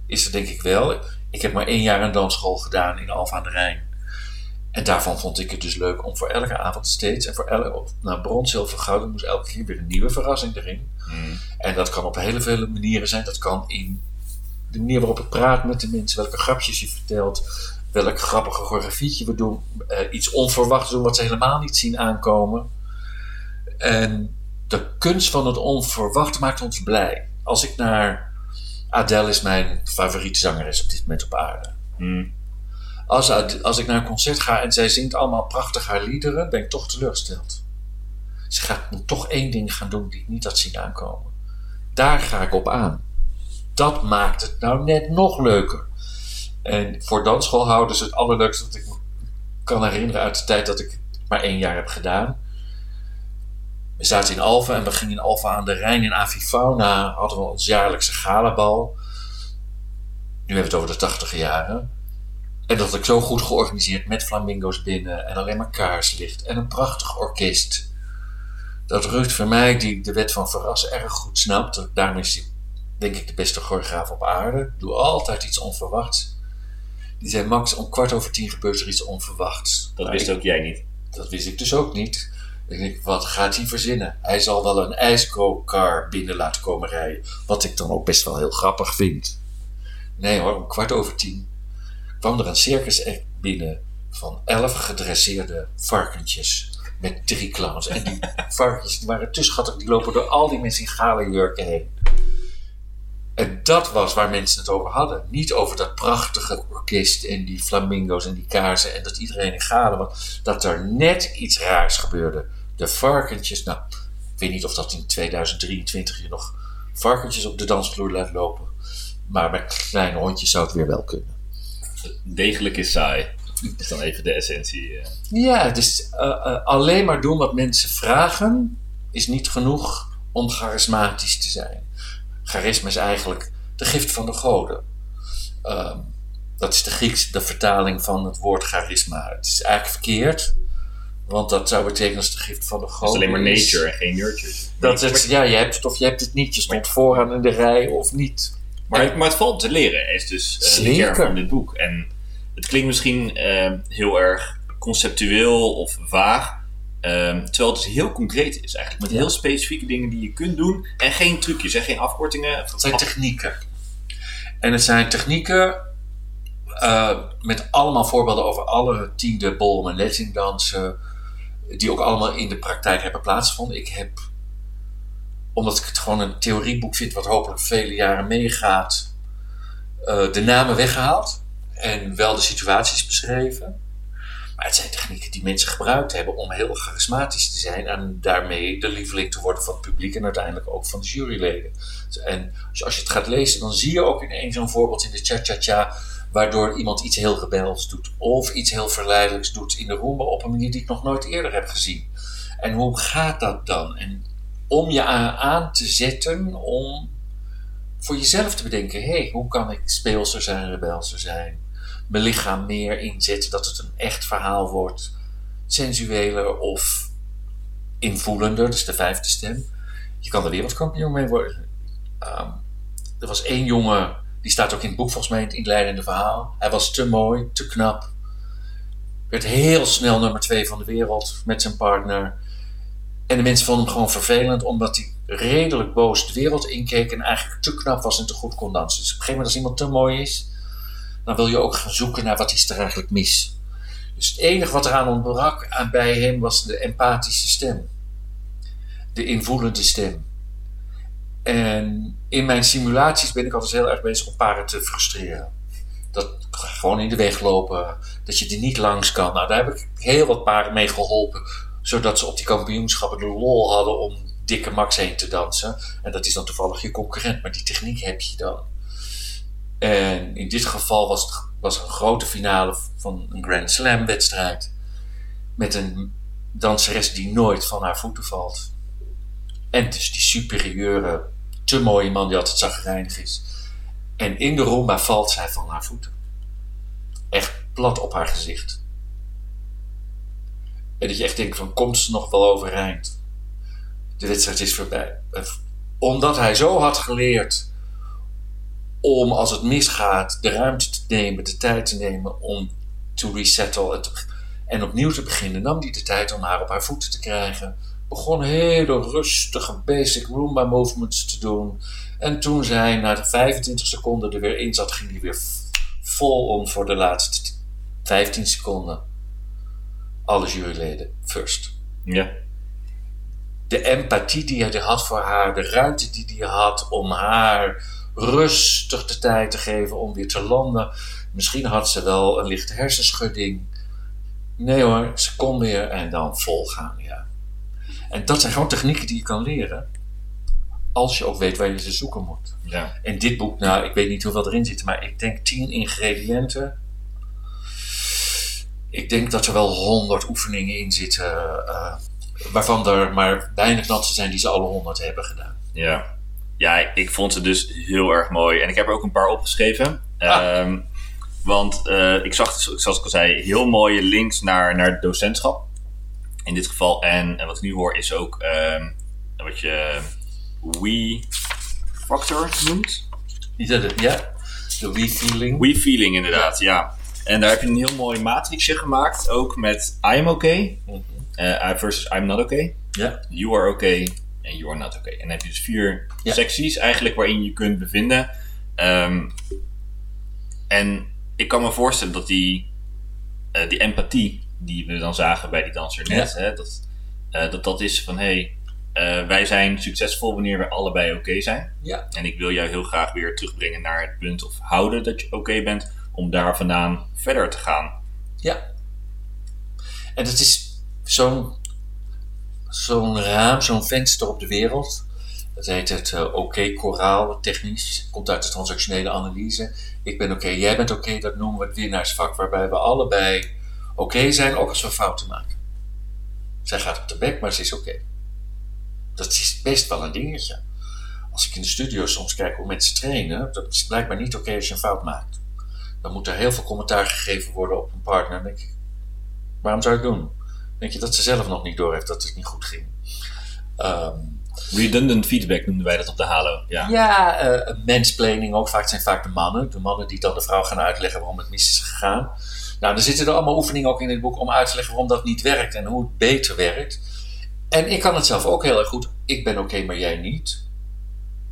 is er denk ik wel. Ik heb maar één jaar een dansschool gedaan in Alphen aan de Rijn. En daarvan vond ik het dus leuk om voor elke avond steeds en voor elke, nou brons, zilver, goud, moest elke keer weer een nieuwe verrassing erin. Mm. En dat kan op hele vele manieren zijn. Dat kan in de manier waarop ik praat met de mensen, welke grapjes je vertelt, welk grappige choreografietje we doen, eh, iets onverwachts doen wat ze helemaal niet zien aankomen. En de kunst van het onverwachte maakt ons blij. Als ik naar Adele is mijn favoriete zangeres op dit moment op aarde. Mm. Als, als ik naar een concert ga en zij zingt allemaal prachtig haar liederen, ben ik toch teleurgesteld. Ze gaat toch één ding gaan doen die ik niet had zien aankomen. Daar ga ik op aan. Dat maakt het nou net nog leuker. En voor dansschool houden ze het allerleukste wat ik me kan herinneren uit de tijd dat ik maar één jaar heb gedaan. We zaten in Alphen en we gingen in Alphen aan de Rijn in Avifauna. Hadden we ons jaarlijkse galabal. Nu hebben we het over de tachtige jaren. En dat had ik zo goed georganiseerd met flamingo's binnen en alleen maar kaarslicht en een prachtig orkest. Dat Ruud Vermeij, die de wet van verrassen erg goed snapt, daarom is hij denk ik de beste choreograaf op aarde. Doe altijd iets onverwachts. Die zei, Max, om kwart over tien gebeurt er iets onverwachts. Dat Nou, wist ik- ook jij niet. dat wist ik dus ook niet. Ik denk, wat gaat hij verzinnen? Hij zal wel een ijsko-car binnen laten komen rijden. Wat ik dan ook best wel heel grappig vind. Nee hoor, om kwart over tien kwam er een circus act binnen van elf gedresseerde varkentjes met drie clowns. En die varkentjes die waren te schattig, die lopen door al die mensen in gale jurken heen. En dat was waar mensen het over hadden. Niet over dat prachtige orkest en die flamingo's en die kaarsen en dat iedereen in galen was. Dat er net iets raars gebeurde. De varkentjes, nou, ik weet niet of dat in 2023 je nog varkentjes op de dansvloer laat lopen. Maar met kleine hondjes zou het weer wel kunnen. Degelijk is saai. Dat is dan even de essentie. eh. Ja, dus eh, eh, alleen maar doen wat mensen vragen is niet genoeg om charismatisch te zijn. Charisma is eigenlijk de gift van de goden. Ehm, dat is de Griekse de vertaling van het woord charisma. Het is eigenlijk verkeerd, want dat zou betekenen als de gift van de Het goden. is alleen maar nature en geen nurture. Dat het, ja, je hebt het of je hebt het niet. Je stond vooraan in de rij of niet. Maar, maar het valt te leren, is dus eh, de kern van dit boek. En het klinkt misschien eh, heel erg conceptueel of vaag. Eh, terwijl het dus heel concreet is eigenlijk. Met Ja. heel specifieke dingen die je kunt doen. En geen trucjes, en geen afkortingen. Het zijn technieken. En het zijn technieken eh, met allemaal voorbeelden over alle tiende ballroom en Latin dansen. Die ook allemaal in de praktijk hebben plaatsgevonden. Ik heb, omdat ik het gewoon een theorieboek vind wat hopelijk vele jaren meegaat, eh, de namen weggehaald. En wel de situaties beschreven. Maar het zijn technieken die mensen gebruikt hebben om heel charismatisch te zijn. En daarmee de lieveling te worden van het publiek en uiteindelijk ook van de juryleden. En als- als je het gaat lezen, dan zie je ook ineens zo'n voorbeeld in de cha-cha-cha. Waardoor iemand iets heel rebels doet. Of iets heel verleidelijks doet in de roomba op een manier die ik nog nooit eerder heb gezien. En hoe gaat dat dan? En om je aan, aan te zetten om voor jezelf te bedenken: hé, hey, hoe kan ik speelser zijn, rebelser zijn? Lichaam meer inzetten dat het een echt verhaal wordt. Sensueler of invoelender, dus de vijfde stem. Je kan er wereldkampioen mee worden. Ehm, er was één jongen, die staat ook in het boek volgens mij, in het inleidende verhaal. Hij was te mooi, te knap. Werd heel snel nummer twee van de wereld met zijn partner. En de mensen vonden hem gewoon vervelend, omdat hij redelijk boos de wereld inkeek en eigenlijk te knap was en te goed kon dansen. Dus op een gegeven moment, als iemand te mooi is, dan wil je ook gaan zoeken naar wat is er eigenlijk mis. Dus het enige wat eraan ontbrak bij hem was de empathische stem. De invoelende stem. En in mijn simulaties ben ik altijd heel erg bezig om paren te frustreren. Dat gewoon in de weg lopen, dat je er niet langs kan. Nou, daar heb ik heel wat paren mee geholpen, zodat ze op die kampioenschappen de lol hadden om dikke Max heen te dansen. En dat is dan toevallig je concurrent, maar die techniek heb je dan. En in dit geval was het was een grote finale van een Grand Slam wedstrijd. Met een danseres die nooit van haar voeten valt. En dus die superieure, te mooie man die altijd zagrijnig is. En in de rumba valt zij van haar voeten. Echt plat op haar gezicht. En dat je echt denkt van, komt ze nog wel overeind? De wedstrijd is voorbij. Eh, omdat hij zo had geleerd om als het misgaat de ruimte te nemen, de tijd te nemen om to resettle en, te- en opnieuw te beginnen, nam hij de tijd om haar op haar voeten te krijgen. Begon hele rustige basic Roomba movements te doen. En toen zij na de 25 seconden er weer in zat, ging hij weer vol om voor de laatste t- 15 seconden. Alle juryleden first Ja. de empathie die hij had voor haar, de ruimte die hij had om haar rustig de tijd te geven om weer te landen. Misschien had ze wel een lichte hersenschudding. Nee hoor, ze kon weer en dan volgaan, ja. En dat zijn gewoon technieken die je kan leren. Als je ook weet waar je ze zoeken moet. ja. En dit boek, nou, ik weet niet hoeveel erin zit, maar ik denk 10 ingrediënten. Ik denk dat er wel 100 oefeningen in zitten, eh, waarvan er maar weinig mensen zijn die ze alle 100 hebben gedaan. Ja. Ja, ik vond ze dus heel erg mooi. En ik heb er ook een paar opgeschreven. Ah. Ehm, want eh, ik zag, dus, zoals ik al zei, heel mooie links naar, naar het docentschap. In dit geval. En, en wat ik nu hoor is ook ehm, wat je we-factor noemt. Is dat het? Ja, de we-feeling. We-feeling inderdaad, ja. En daar heb je een heel mooi matrixje gemaakt. Ook met I'm okay eh, I versus I'm not okay. Ja, You are okay en you are not okay. En dan heb je dus vier Ja. secties eigenlijk waarin je kunt bevinden. Ehm, en ik kan me voorstellen dat die, eh, die empathie die we dan zagen bij die danser net, hè, dat, eh, dat dat is van hé, hey, eh, wij zijn succesvol wanneer we allebei oké zijn. ja, En ik wil jou heel graag weer terugbrengen naar het punt of houden dat je oké bent, om daar vandaan verder te gaan. ja. En het is zo'n zo'n raam, zo'n venster op de wereld. Dat heet het eh, oké-koraal, technisch. Komt uit de transactionele analyse. Ik ben oké, jij bent oké, dat noemen we het winnaarsvak. Waarbij we allebei oké zijn, ook als we fouten maken. Zij gaat op de bek, maar ze is oké. Dat is best wel een dingetje. Als ik in de studio soms kijk hoe mensen trainen, dat is blijkbaar niet oké als je een fout maakt. Dan moet er heel veel commentaar gegeven worden op een partner. Denk ik, waarom zou het doen? Denk je dat ze zelf nog niet door heeft dat het niet goed ging? Ehm, Redundant feedback noemden wij dat op de Halo. Ja. ja, eh mansplaining ook. Vaak zijn vaak de mannen. De mannen die dan de vrouw gaan uitleggen waarom het mis is gegaan. Nou, er zitten er allemaal oefeningen ook in het boek om uit te leggen waarom dat niet werkt en hoe het beter werkt. En ik kan het zelf ook heel erg goed. Ik ben oké, maar jij niet.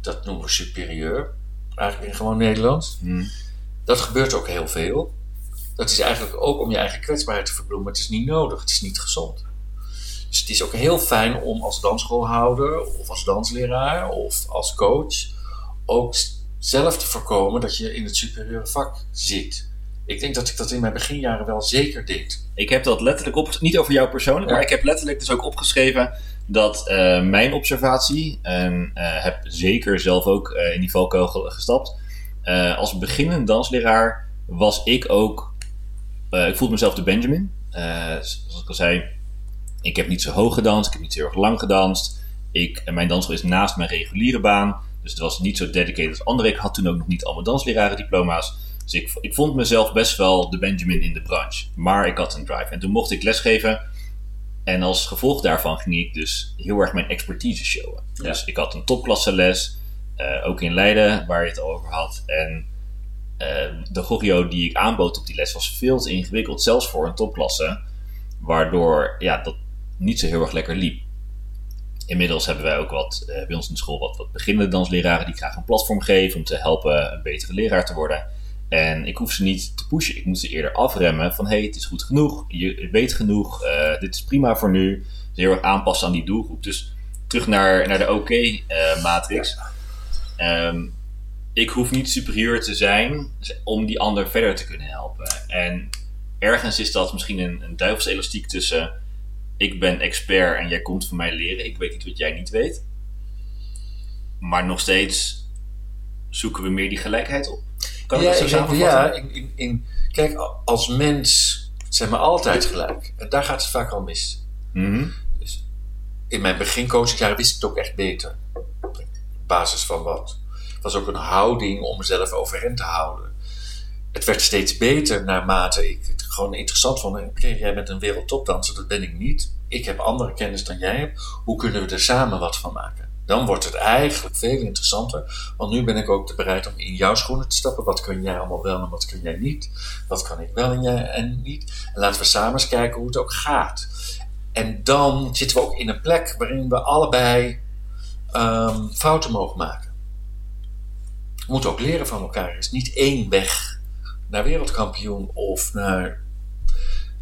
Dat noemen we superieur. Eigenlijk in gewoon Nederlands. Hm. Dat gebeurt ook heel veel. Dat is eigenlijk ook om je eigen kwetsbaarheid te verbloemen. Het is niet nodig, het is niet gezond. Dus het is ook heel fijn om als dansschoolhouder of als dansleraar of als coach ook zelf te voorkomen dat je in het superieure vak zit. Ik denk dat ik dat in mijn beginjaren wel zeker deed. Ik heb dat letterlijk op, niet over jou persoonlijk, Ja. maar ik heb letterlijk dus ook opgeschreven dat eh, mijn observatie, en eh, heb zeker zelf ook eh, in die valkuil ge- gestapt, als beginnend dansleraar was ik ook, eh, ik voelde mezelf de Benjamin. Eh, zoals ik al zei, ik heb niet zo hoog gedanst, ik heb niet zo heel erg lang gedanst. Ik, en mijn dansschool is naast mijn reguliere baan, dus het was niet zo dedicated als anderen. Ik had toen ook nog niet allemaal danslerarendiploma's. Dus ik, ik vond mezelf best wel de Benjamin in de branche. Maar ik had een drive. En toen mocht ik lesgeven. En als gevolg daarvan ging ik dus heel erg mijn expertise showen. Dus ik had een topklasse les. eh, ook in Leiden, waar je het al over had. En de choreo die ik aanbood op die les was veel te ingewikkeld. Zelfs voor een topklasse. Waardoor ja, dat niet zo heel erg lekker liep. Inmiddels hebben wij ook wat, eh, bij ons in de school wat, wat beginnende dansleraren die graag een platform geven om te helpen een betere leraar te worden. En ik hoef ze niet te pushen. Ik moet ze eerder afremmen van hey, het is goed genoeg, je weet genoeg, eh, dit is prima voor nu. Dus heel erg aanpassen aan die doelgroep. Dus terug naar, naar de oké-matrix. Ehm, ik hoef niet superieur te zijn om die ander verder te kunnen helpen. En ergens is dat misschien een, een duivelselastiek tussen ik ben expert en jij komt van mij leren. Ik weet iets wat jij niet weet. Maar nog steeds zoeken we meer die gelijkheid op. Kan ik ja, dat zo ik denk, ja in, in, kijk, als mens zijn we altijd gelijk. En daar gaat het vaak al mis. Mhm. In mijn begincoachingjaren wist ik het ook echt beter. Op basis van wat? Was ook een houding om mezelf overeind te houden. Het werd steeds beter naarmate ik het gewoon interessant vond. Oké, jij bent een wereldtopdanser, dat ben ik niet. Ik heb andere kennis dan jij hebt. Hoe kunnen we er samen wat van maken? Dan wordt het eigenlijk veel interessanter. Want nu ben ik ook bereid om in jouw schoenen te stappen. Wat kun jij allemaal wel en wat kun jij niet? Wat kan ik wel en jij en niet? En laten we samen eens kijken hoe het ook gaat. En dan zitten we ook in een plek waarin we allebei ehm, fouten mogen maken. We moeten ook leren van elkaar. Er is niet één weg naar wereldkampioen of naar,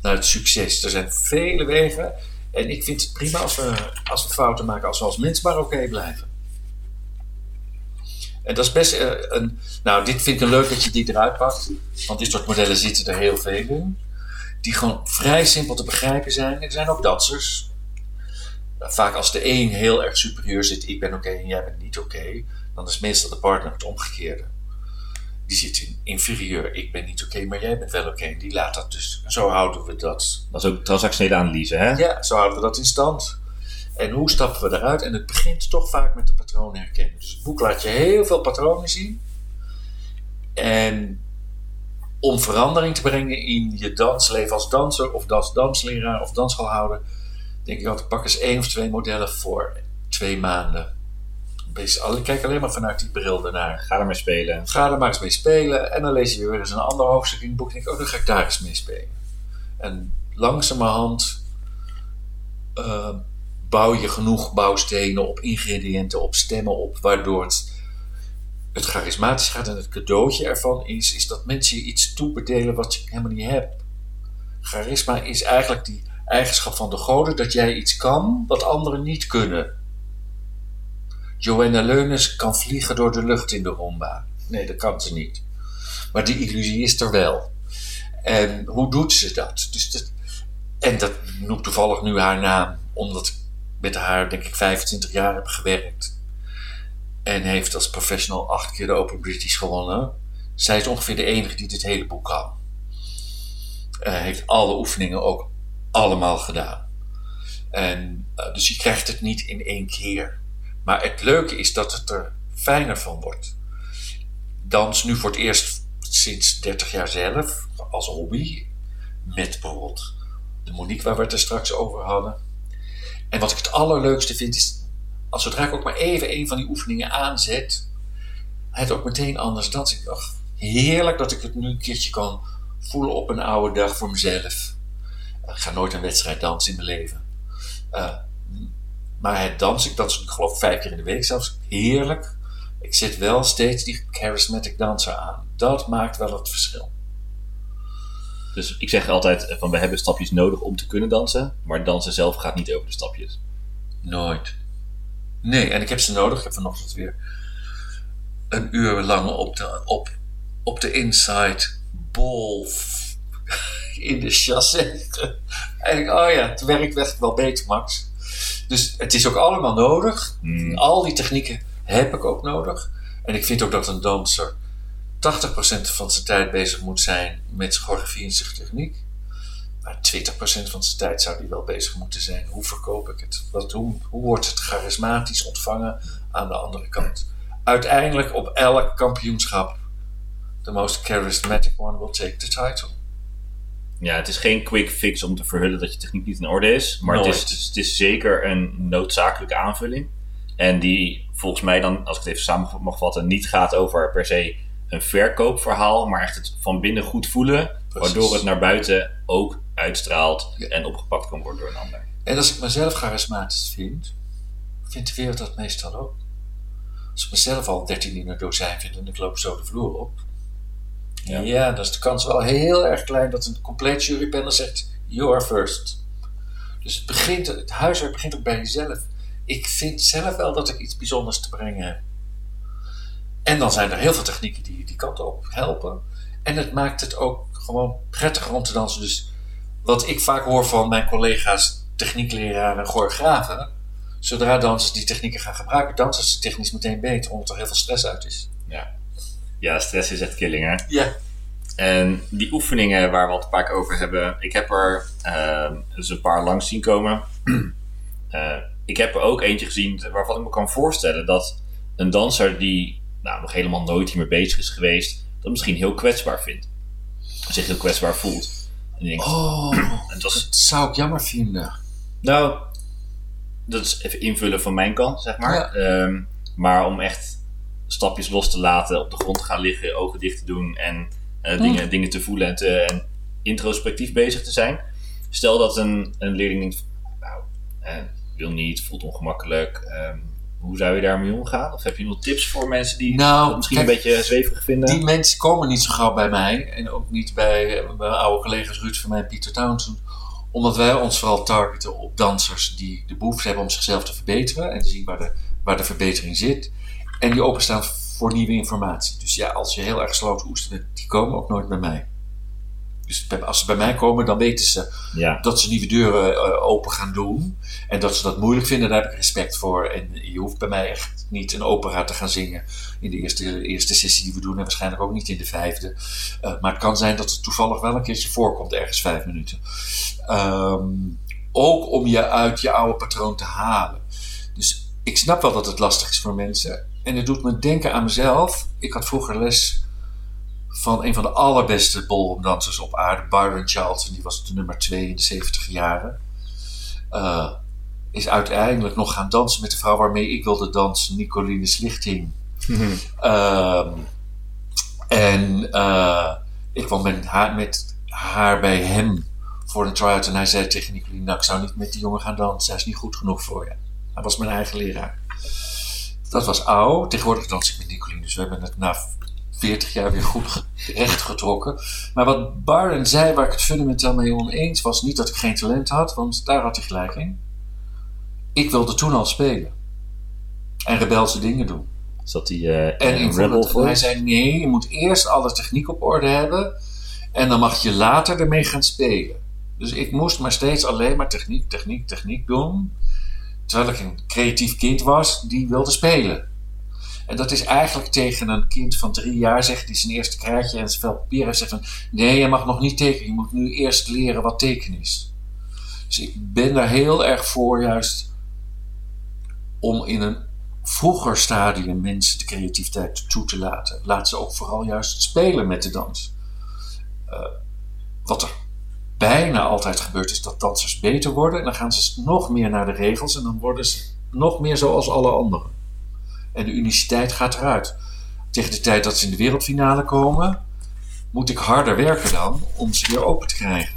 naar het succes. Er zijn vele wegen. En ik vind het prima als we, als we fouten maken, als we als mens maar oké blijven. En dat is best eh, een. Nou, dit vind ik leuk dat je die eruit pakt. Want dit soort modellen zitten er heel veel in. Die gewoon vrij simpel te begrijpen zijn. Er zijn ook dansers. Vaak als de een heel erg superieur zit, ik ben oké en jij bent niet oké, dan is meestal de partner het omgekeerde. Die zit in inferieur, ik ben niet oké, maar jij bent wel oké. Die laat dat dus. Zo houden we dat. Dat is ook transactionele analyse, hè? Ja, zo houden we dat in stand. En hoe stappen we eruit? En het begint toch vaak met de patronen herkennen. Dus het boek laat je heel veel patronen zien. En om verandering te brengen in je dansleven als danser of als dansleraar of dansschoolhouder, denk ik altijd pak eens één of twee modellen voor twee maanden. Kijk alleen maar vanuit die bril ernaar. Ga er maar spelen. Ga er maar eens mee spelen. En dan lees je weer eens een ander hoofdstuk in het boek. En denk ik, oh, dan ga ik daar eens mee spelen. En langzamerhand uh, bouw je genoeg bouwstenen op ingrediënten, op stemmen op, waardoor het, het charismatisch gaat. En het cadeautje ervan is, is dat mensen je iets toebedelen wat je helemaal niet hebt. Charisma is eigenlijk die eigenschap van de goden dat jij iets kan wat anderen niet kunnen. Joanna Leunes kan vliegen door de lucht in de rumba. Nee, dat kan ze niet. Maar die illusie is er wel. En hoe doet ze dat? Dus dat en dat noemt toevallig nu haar naam, omdat ik met haar, denk ik, 25 jaar heb gewerkt. En heeft als professional acht keer de Open British gewonnen. Zij is ongeveer de enige die dit hele boek kan. Uh, heeft alle oefeningen ook allemaal gedaan. En, uh, dus je krijgt het niet in één keer. Maar het leuke is dat het er fijner van wordt. Dans nu voor het eerst sinds 30 jaar zelf, als hobby. Met bijvoorbeeld de Monique waar we het er straks over hadden. En wat ik het allerleukste vind is, als zodra ik ook maar even een van die oefeningen aanzet, het ook meteen anders dansen. Ik dacht, heerlijk dat ik het nu een keertje kan voelen op een oude dag voor mezelf. Ik ga nooit een wedstrijd dansen in mijn leven. Uh, maar het dansen, ik dans ik geloof vijf keer in de week zelfs, heerlijk. Ik zet wel steeds die charismatic danser aan. Dat maakt wel het verschil. Dus ik zeg altijd van we hebben stapjes nodig om te kunnen dansen, maar dansen zelf gaat niet over de stapjes. Nooit. Nee, en ik heb ze nodig. Ik heb vanochtend weer een uur lang op de, op, op de inside bol in de chassé. En oh ja, het werkt echt wel beter, Max. Dus het is ook allemaal nodig. Hmm. Al die technieken heb ik ook nodig. En ik vind ook dat een danser 80% van zijn tijd bezig moet zijn met choreografie en zijn techniek. Maar 20% van zijn tijd zou hij wel bezig moeten zijn. Hoe verkoop ik het? Wat, hoe, hoe wordt het charismatisch ontvangen aan de andere kant? Uiteindelijk op elk kampioenschap, the most charismatic one will take the title. Ja, het is geen quick fix om te verhullen dat je techniek niet in orde is. Maar het is, het is, zeker een noodzakelijke aanvulling. En die volgens mij dan, als ik het even samen mag vatten, niet gaat over per se een verkoopverhaal, maar echt het van binnen goed voelen, waardoor het naar buiten ook uitstraalt en opgepakt kan worden door een ander. En als ik mezelf charismatisch vind, vindt de wereld dat meestal ook. Als ik mezelf al 13 in een dozijn vind en ik loop zo de vloer op, ja. ja, dan is de kans wel heel erg klein dat een compleet jurypanel zegt: You are first. Dus het, begint, het huiswerk begint ook bij jezelf. Ik vind zelf wel dat ik iets bijzonders te brengen heb. En dan zijn er heel veel technieken die die kant op helpen. En het maakt het ook gewoon prettiger om te dansen. Dus wat ik vaak hoor van mijn collega's, techniekleraren en choreografen. Zodra dansers die technieken gaan gebruiken, dansen ze technisch meteen beter, omdat er heel veel stress uit is. Ja, ja stress is echt killing hè? Ja. En die oefeningen waar we het een paar keer over hebben, ik heb er uh, dus een paar langs zien komen. uh, ik heb er ook eentje gezien waarvan ik me kan voorstellen dat een danser die nou, nog helemaal nooit hiermee bezig is geweest, dat misschien heel kwetsbaar vindt. Zich heel kwetsbaar voelt. En denkt, oh, het was... dat zou ik jammer vinden. Nou, dat is even invullen van mijn kant, zeg maar. Ehm, maar om echt stapjes los te laten, op de grond te gaan liggen, ogen dicht te doen en uh, dingen, dingen te voelen en, te, en introspectief bezig te zijn. Stel dat een, een leerling denkt, nou, eh, wil niet, voelt ongemakkelijk. Ehm, hoe zou je daarmee omgaan? Of heb je nog tips voor mensen die nou, misschien een beetje zweverig vinden? Die mensen komen niet zo gauw bij mij. En ook niet bij, bij mijn oude collega's Ruud van mij en Pieter Townsend. Omdat wij ons vooral targeten op dansers die de behoefte hebben om zichzelf te verbeteren. En te zien waar de, waar de verbetering zit. En die openstaan voor nieuwe informatie. Dus ja, als je heel erg gesloten oester bent, die komen ook nooit bij mij. Dus als ze bij mij komen, dan weten ze ja. dat ze nieuwe deuren uh, open gaan doen. En dat ze dat moeilijk vinden, daar heb ik respect voor. En je hoeft bij mij echt niet een opera te gaan zingen in de eerste, eerste sessie die we doen. En waarschijnlijk ook niet in de vijfde. Uh, maar het kan zijn dat het toevallig wel een keertje voorkomt, ergens vijf minuten. Um, ook om je uit je oude patroon te halen. Dus ik snap wel dat het lastig is voor mensen. En het doet me denken aan mezelf. Ik had vroeger les van een van de allerbeste ballroomdansers op aarde, Byron Charlton. Die was de nummer 2 in de 70 jaren. Uh, is uiteindelijk nog gaan dansen met de vrouw waarmee ik wilde dansen, Nicoline Slichting. Mhm. uh, en uh, ik kwam met haar, met haar bij hem voor een try-out. En hij zei tegen Nicoline, nou, ik zou niet met die jongen gaan dansen. Hij is niet goed genoeg voor je. Hij was mijn eigen leraar. Dat was oud. Tegenwoordig dans ik met Nicoline. Dus we hebben het na 40 jaar weer goed recht getrokken. Maar wat Byron zei, waar ik het fundamenteel mee oneens was, niet dat ik geen talent had, want daar had hij gelijk in. Ik wilde toen al spelen. En rebelse dingen doen. Zat hij uh, en in Rebel voor? Hij zei, nee, je moet eerst alle techniek op orde hebben. En dan mag je later ermee gaan spelen. Dus ik moest maar steeds alleen maar techniek, techniek, techniek doen. Terwijl ik een creatief kind was die wilde spelen. En dat is eigenlijk tegen een kind van drie jaar zegt die zijn eerste kaartje en vel papier heeft zegt van nee, je mag nog niet tekenen. Je moet nu eerst leren wat tekenen is. Dus ik ben daar heel erg voor juist om in een vroeger stadium mensen de creativiteit toe te laten. Laat ze ook vooral juist spelen met de dans. Uh, wat er bijna altijd gebeurt is dat dansers beter worden en dan gaan ze nog meer naar de regels en dan worden ze nog meer zoals alle anderen. En de uniciteit gaat eruit. Tegen de tijd dat ze in de wereldfinale komen, moet ik harder werken dan om ze weer open te krijgen.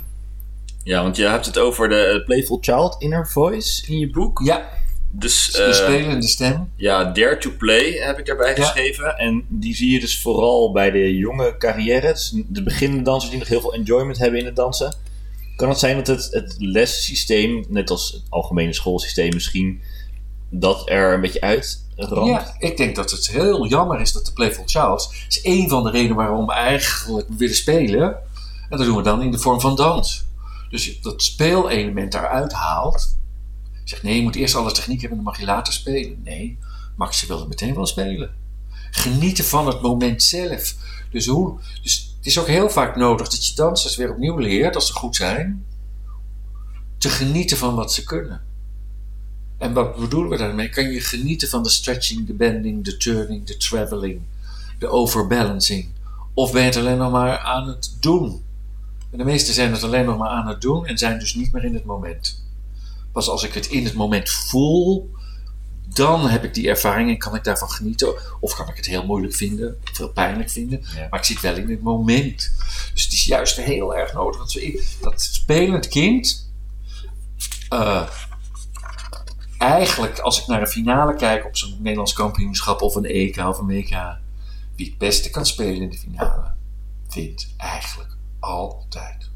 Ja, want je hebt het over de Playful Child Inner Voice in je boek. Ja. Dus, de uh, spelende stem. Ja, Dare to Play heb ik daarbij ja. geschreven. En die zie je dus vooral bij de jonge carrière. Dus de beginnende dansers die nog heel veel enjoyment hebben in het dansen. Kan het zijn dat het, het lessysteem, net als het algemene schoolsysteem misschien, dat er een beetje uit ja, ik denk dat het heel jammer is dat de Playful Child is een van de redenen waarom we eigenlijk willen spelen. En dat doen we dan in de vorm van dans. Dus dat speelelement daaruit haalt. Zegt nee, je moet eerst alle techniek hebben en dan mag je later spelen. Nee, Max wilde meteen wel spelen. Genieten van het moment zelf. Dus, hoe, dus het is ook heel vaak nodig dat je dansers weer opnieuw leert, als ze goed zijn, te genieten van wat ze kunnen. En wat bedoelen we daarmee? Kan je genieten van de stretching, de bending, de turning, de traveling, de overbalancing? Of ben je het alleen nog maar aan het doen? En de meesten zijn het alleen nog maar aan het doen en zijn dus niet meer in het moment. Pas als ik het in het moment voel, dan heb ik die ervaring en kan ik daarvan genieten. Of kan ik het heel moeilijk vinden, of heel pijnlijk vinden. Ja. Maar ik zit wel in het moment. Dus het is juist heel erg nodig dat, we, dat spelend kind. Uh, eigenlijk, als ik naar een finale kijk op zo'n Nederlands kampioenschap of een EK of een WK, wie het beste kan spelen in de finale, wint eigenlijk altijd.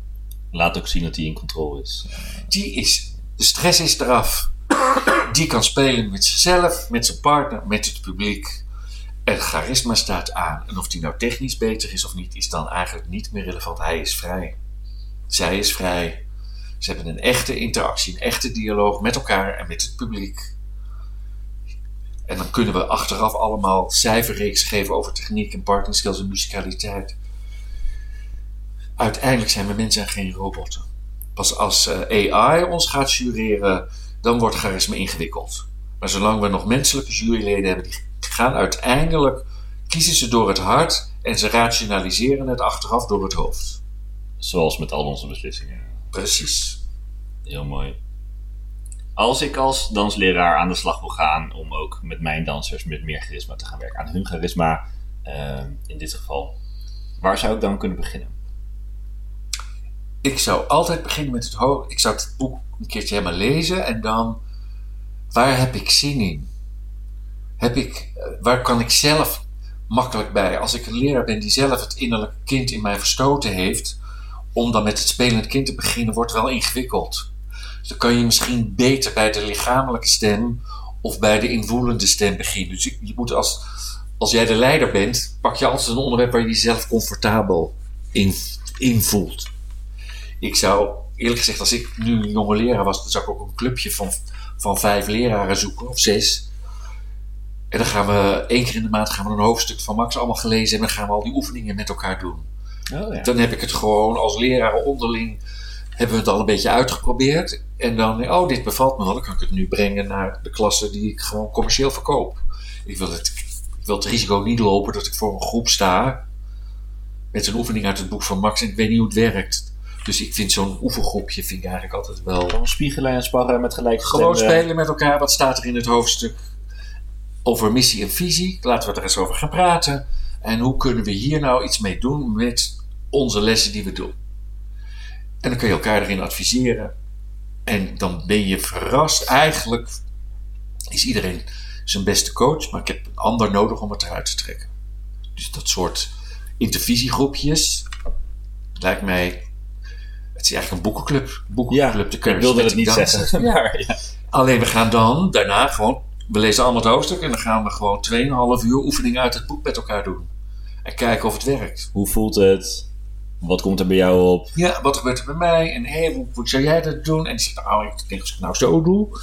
Laat ook zien dat hij in controle is. Die is, de stress is eraf. Die kan spelen met zichzelf, met zijn partner, met het publiek. Het charisma staat aan. En of die nou technisch beter is of niet, is dan eigenlijk niet meer relevant. Hij is vrij. Zij is vrij. Ze hebben een echte interactie, een echte dialoog met elkaar en met het publiek. En dan kunnen we achteraf allemaal cijferreeks geven over techniek en partner skills en musicaliteit. Uiteindelijk zijn we mensen en geen robotten. Pas als uh, AI ons gaat jureren, dan wordt charisma ingewikkeld. Maar zolang we nog menselijke juryleden hebben, die gaan uiteindelijk, kiezen ze door het hart en ze rationaliseren het achteraf door het hoofd. Zoals met al onze beslissingen. Precies. Heel mooi. als ik als dansleraar aan de slag wil gaan om ook met mijn dansers met meer charisma te gaan werken, aan hun charisma uh, in dit geval, waar zou ik dan kunnen beginnen? Ik zou altijd beginnen met het hoofd. Ik zou het boek een keertje helemaal lezen en dan, waar heb ik zin in? Heb ik, eh, waar kan ik zelf makkelijk bij? Als ik een leraar ben die zelf het innerlijke kind in mij verstoten heeft, om dan met het spelende kind te beginnen, wordt wel ingewikkeld. Dus dan kan je misschien beter bij de lichamelijke stem of bij de invoelende stem beginnen. Dus je moet als, als jij de leider bent, pak je altijd een onderwerp waar je jezelf comfortabel in, in voelt. Ik zou, eerlijk gezegd, als ik nu een jonge leraar was, dan zou ik ook een clubje van, van vijf leraren zoeken, of zes. En dan gaan we één keer in de maand gaan we een hoofdstuk van Max allemaal gelezen en dan gaan we al die oefeningen met elkaar doen. Oh, ja. Dan heb ik het gewoon als leraar onderling, hebben we het al een beetje uitgeprobeerd. En dan, oh, dit bevalt me wel, dan kan ik het nu brengen naar de klasse die ik gewoon commercieel verkoop. Ik wil het, ik wil het risico niet lopen dat ik voor een groep sta met een oefening uit het boek van Max en ik weet niet hoe het werkt. Dus ik vind zo'n oefengroepje vind ik eigenlijk altijd wel. Gewoon spiegelen en sparren met gelijke Gewoon spelen met elkaar. Wat staat er in het hoofdstuk over missie en visie? Laten we er eens over gaan praten. En hoe kunnen we hier nou iets mee doen met onze lessen die we doen? En dan kun je elkaar erin adviseren. En dan ben je verrast. Eigenlijk is iedereen zijn beste coach, maar ik heb een ander nodig om het eruit te trekken. Dus dat soort intervisiegroepjes lijkt mij. Het is eigenlijk een boekenclub. boekenclub de ik wilde het niet zeggen. Maar, ja. Alleen we gaan dan daarna gewoon. We lezen allemaal het hoofdstuk en dan gaan we gewoon 2,5 uur oefening uit het boek met elkaar doen. En kijken of het werkt. Hoe voelt het? Wat komt er bij jou op? Ja, wat gebeurt er bij mij? En hé, hoe, hoe zou jij dat doen? En die zegt, nou, ik denk als ik het nou zo doe.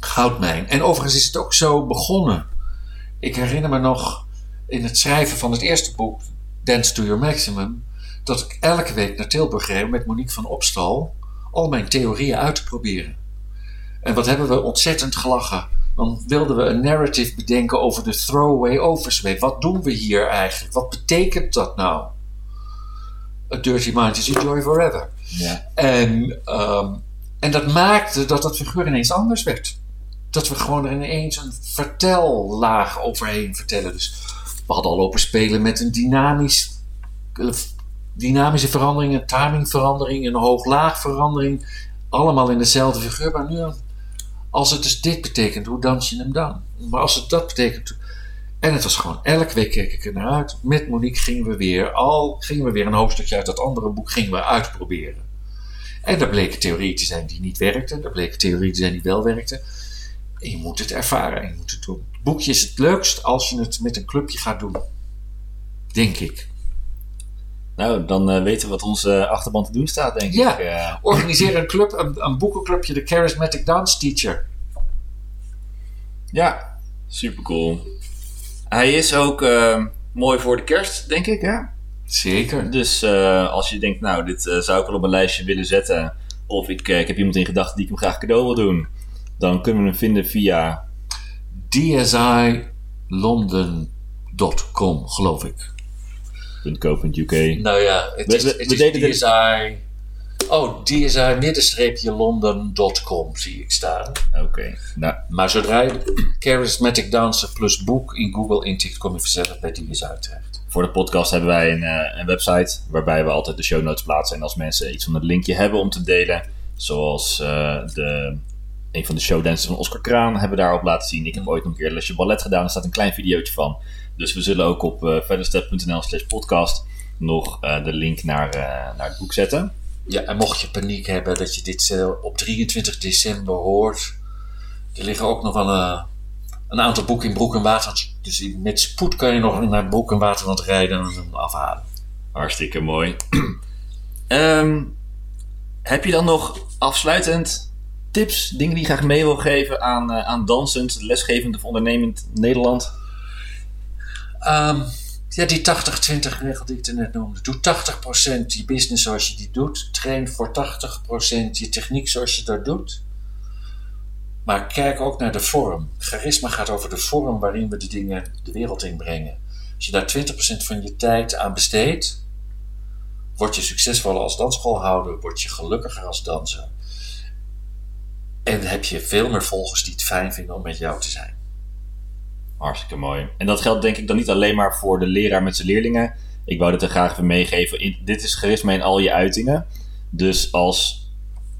Goudmijn. En overigens is het ook zo begonnen. Ik herinner me nog in het schrijven van het eerste boek, Dance to Your Maximum, dat ik elke week naar Tilburg reed met Monique van Opstal al mijn theorieën uit te proberen. En wat hebben we ontzettend gelachen. Dan wilden we een narrative bedenken over de throwaway oversway. Wat doen we hier eigenlijk? Wat betekent dat nou? A dirty mind is a joy forever. Ja. En, ehm, en dat maakte dat dat figuur ineens anders werd. Dat we gewoon er ineens een vertellaag overheen vertellen. Dus we hadden al lopen spelen met een dynamisch, dynamische verandering, een timingverandering, een hoog-laag verandering. Allemaal in dezelfde figuur. Maar nu, als het dus dit betekent, hoe dans je hem dan? Maar als het dat betekent. En het was gewoon, elke week keek ik er naar uit. Met Monique gingen we weer, al gingen we weer een hoofdstukje uit dat andere boek gingen we uitproberen. En daar bleken theorieën te zijn die niet werkten. Daar bleken theorieën te zijn die wel werkten. En je moet het ervaren en je moet het doen. Het boekje is het leukst als je het met een clubje gaat doen. Denk ik. Nou, dan eh, weten we wat onze achterban te doen staat, denk Ja. ik. Eh, Organiseer een club, een, een boekenclubje, de Charismatic Dance Teacher. ja, super cool. Hij is ook eh, mooi voor de kerst, denk ik. Hè? Zeker. Dus als je denkt, nou, dit zou ik wel op een lijstje willen zetten. Of ik, ik heb iemand in gedachten die ik hem graag cadeau wil doen. Dan kunnen we hem vinden via DSILondon.com, geloof ik. .co.uk. Nou ja, het We- is, we- we is deden dit- DSI... Oh, DSI-london.com zie ik staan. Oké. Nou, Maar zodra je Charismatic Dancer plus boek in Google intikt, kom je vanzelf bij DSI terecht. voor de podcast hebben wij een, eh, een website waarbij we altijd de show notes plaatsen. En als mensen iets van het linkje hebben om te delen, zoals eh, de, een van de showdances van Oscar Kraan, hebben we daarop laten zien. Ik heb ooit nog een keer een lesje ballet gedaan, daar staat een klein videootje van. Dus we zullen ook op uh, verderstep.nl slash podcast nog eh, de link naar, eh, naar het boek zetten. Ja, en mocht je paniek hebben dat je dit eh, op 23 december hoort, er liggen ook nog wel eh, een aantal boeken in Broek en Water. Dus met spoed kan je nog naar Broek en Waterland rijden en hem afhalen. Hartstikke mooi. Ehm, heb je dan nog afsluitend tips, dingen die je graag mee wil geven aan, eh, aan dansend, lesgevend of ondernemend Nederland? Ehm, ja, die 80-20 regel die ik er net noemde. Doe 80% je business zoals je die doet. Train voor 80% je techniek zoals je dat doet. Maar kijk ook naar de vorm. Charisma gaat over de vorm waarin we de dingen de wereld in brengen. Als je daar 20% van je tijd aan besteedt, word je succesvoller als dansschoolhouder, word je gelukkiger als danser. En heb je veel meer volgers die het fijn vinden om met jou te zijn. Hartstikke mooi. En dat geldt denk ik dan niet alleen maar voor de leraar met zijn leerlingen. Ik wou dit er graag even meegeven. dit is charisma in al je uitingen. Dus als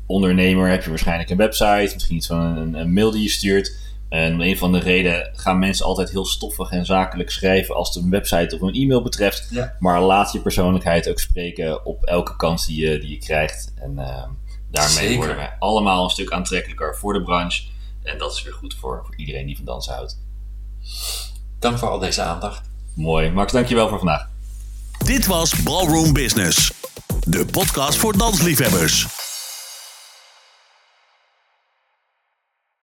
ondernemer heb je waarschijnlijk een website, misschien iets van een, een mail die je stuurt. En een van de redenen gaan mensen altijd heel stoffig en zakelijk schrijven als het een website of een e-mail betreft. Maar laat je persoonlijkheid ook spreken op elke kans die je, die je krijgt. En uh, daarmee worden wij allemaal een stuk aantrekkelijker voor de branche. En dat is weer goed voor, voor iedereen die van dansen houdt. Dank voor al deze aandacht. Mooi. Max, dankjewel voor vandaag. Dit was Ballroom Business, de podcast voor dansliefhebbers.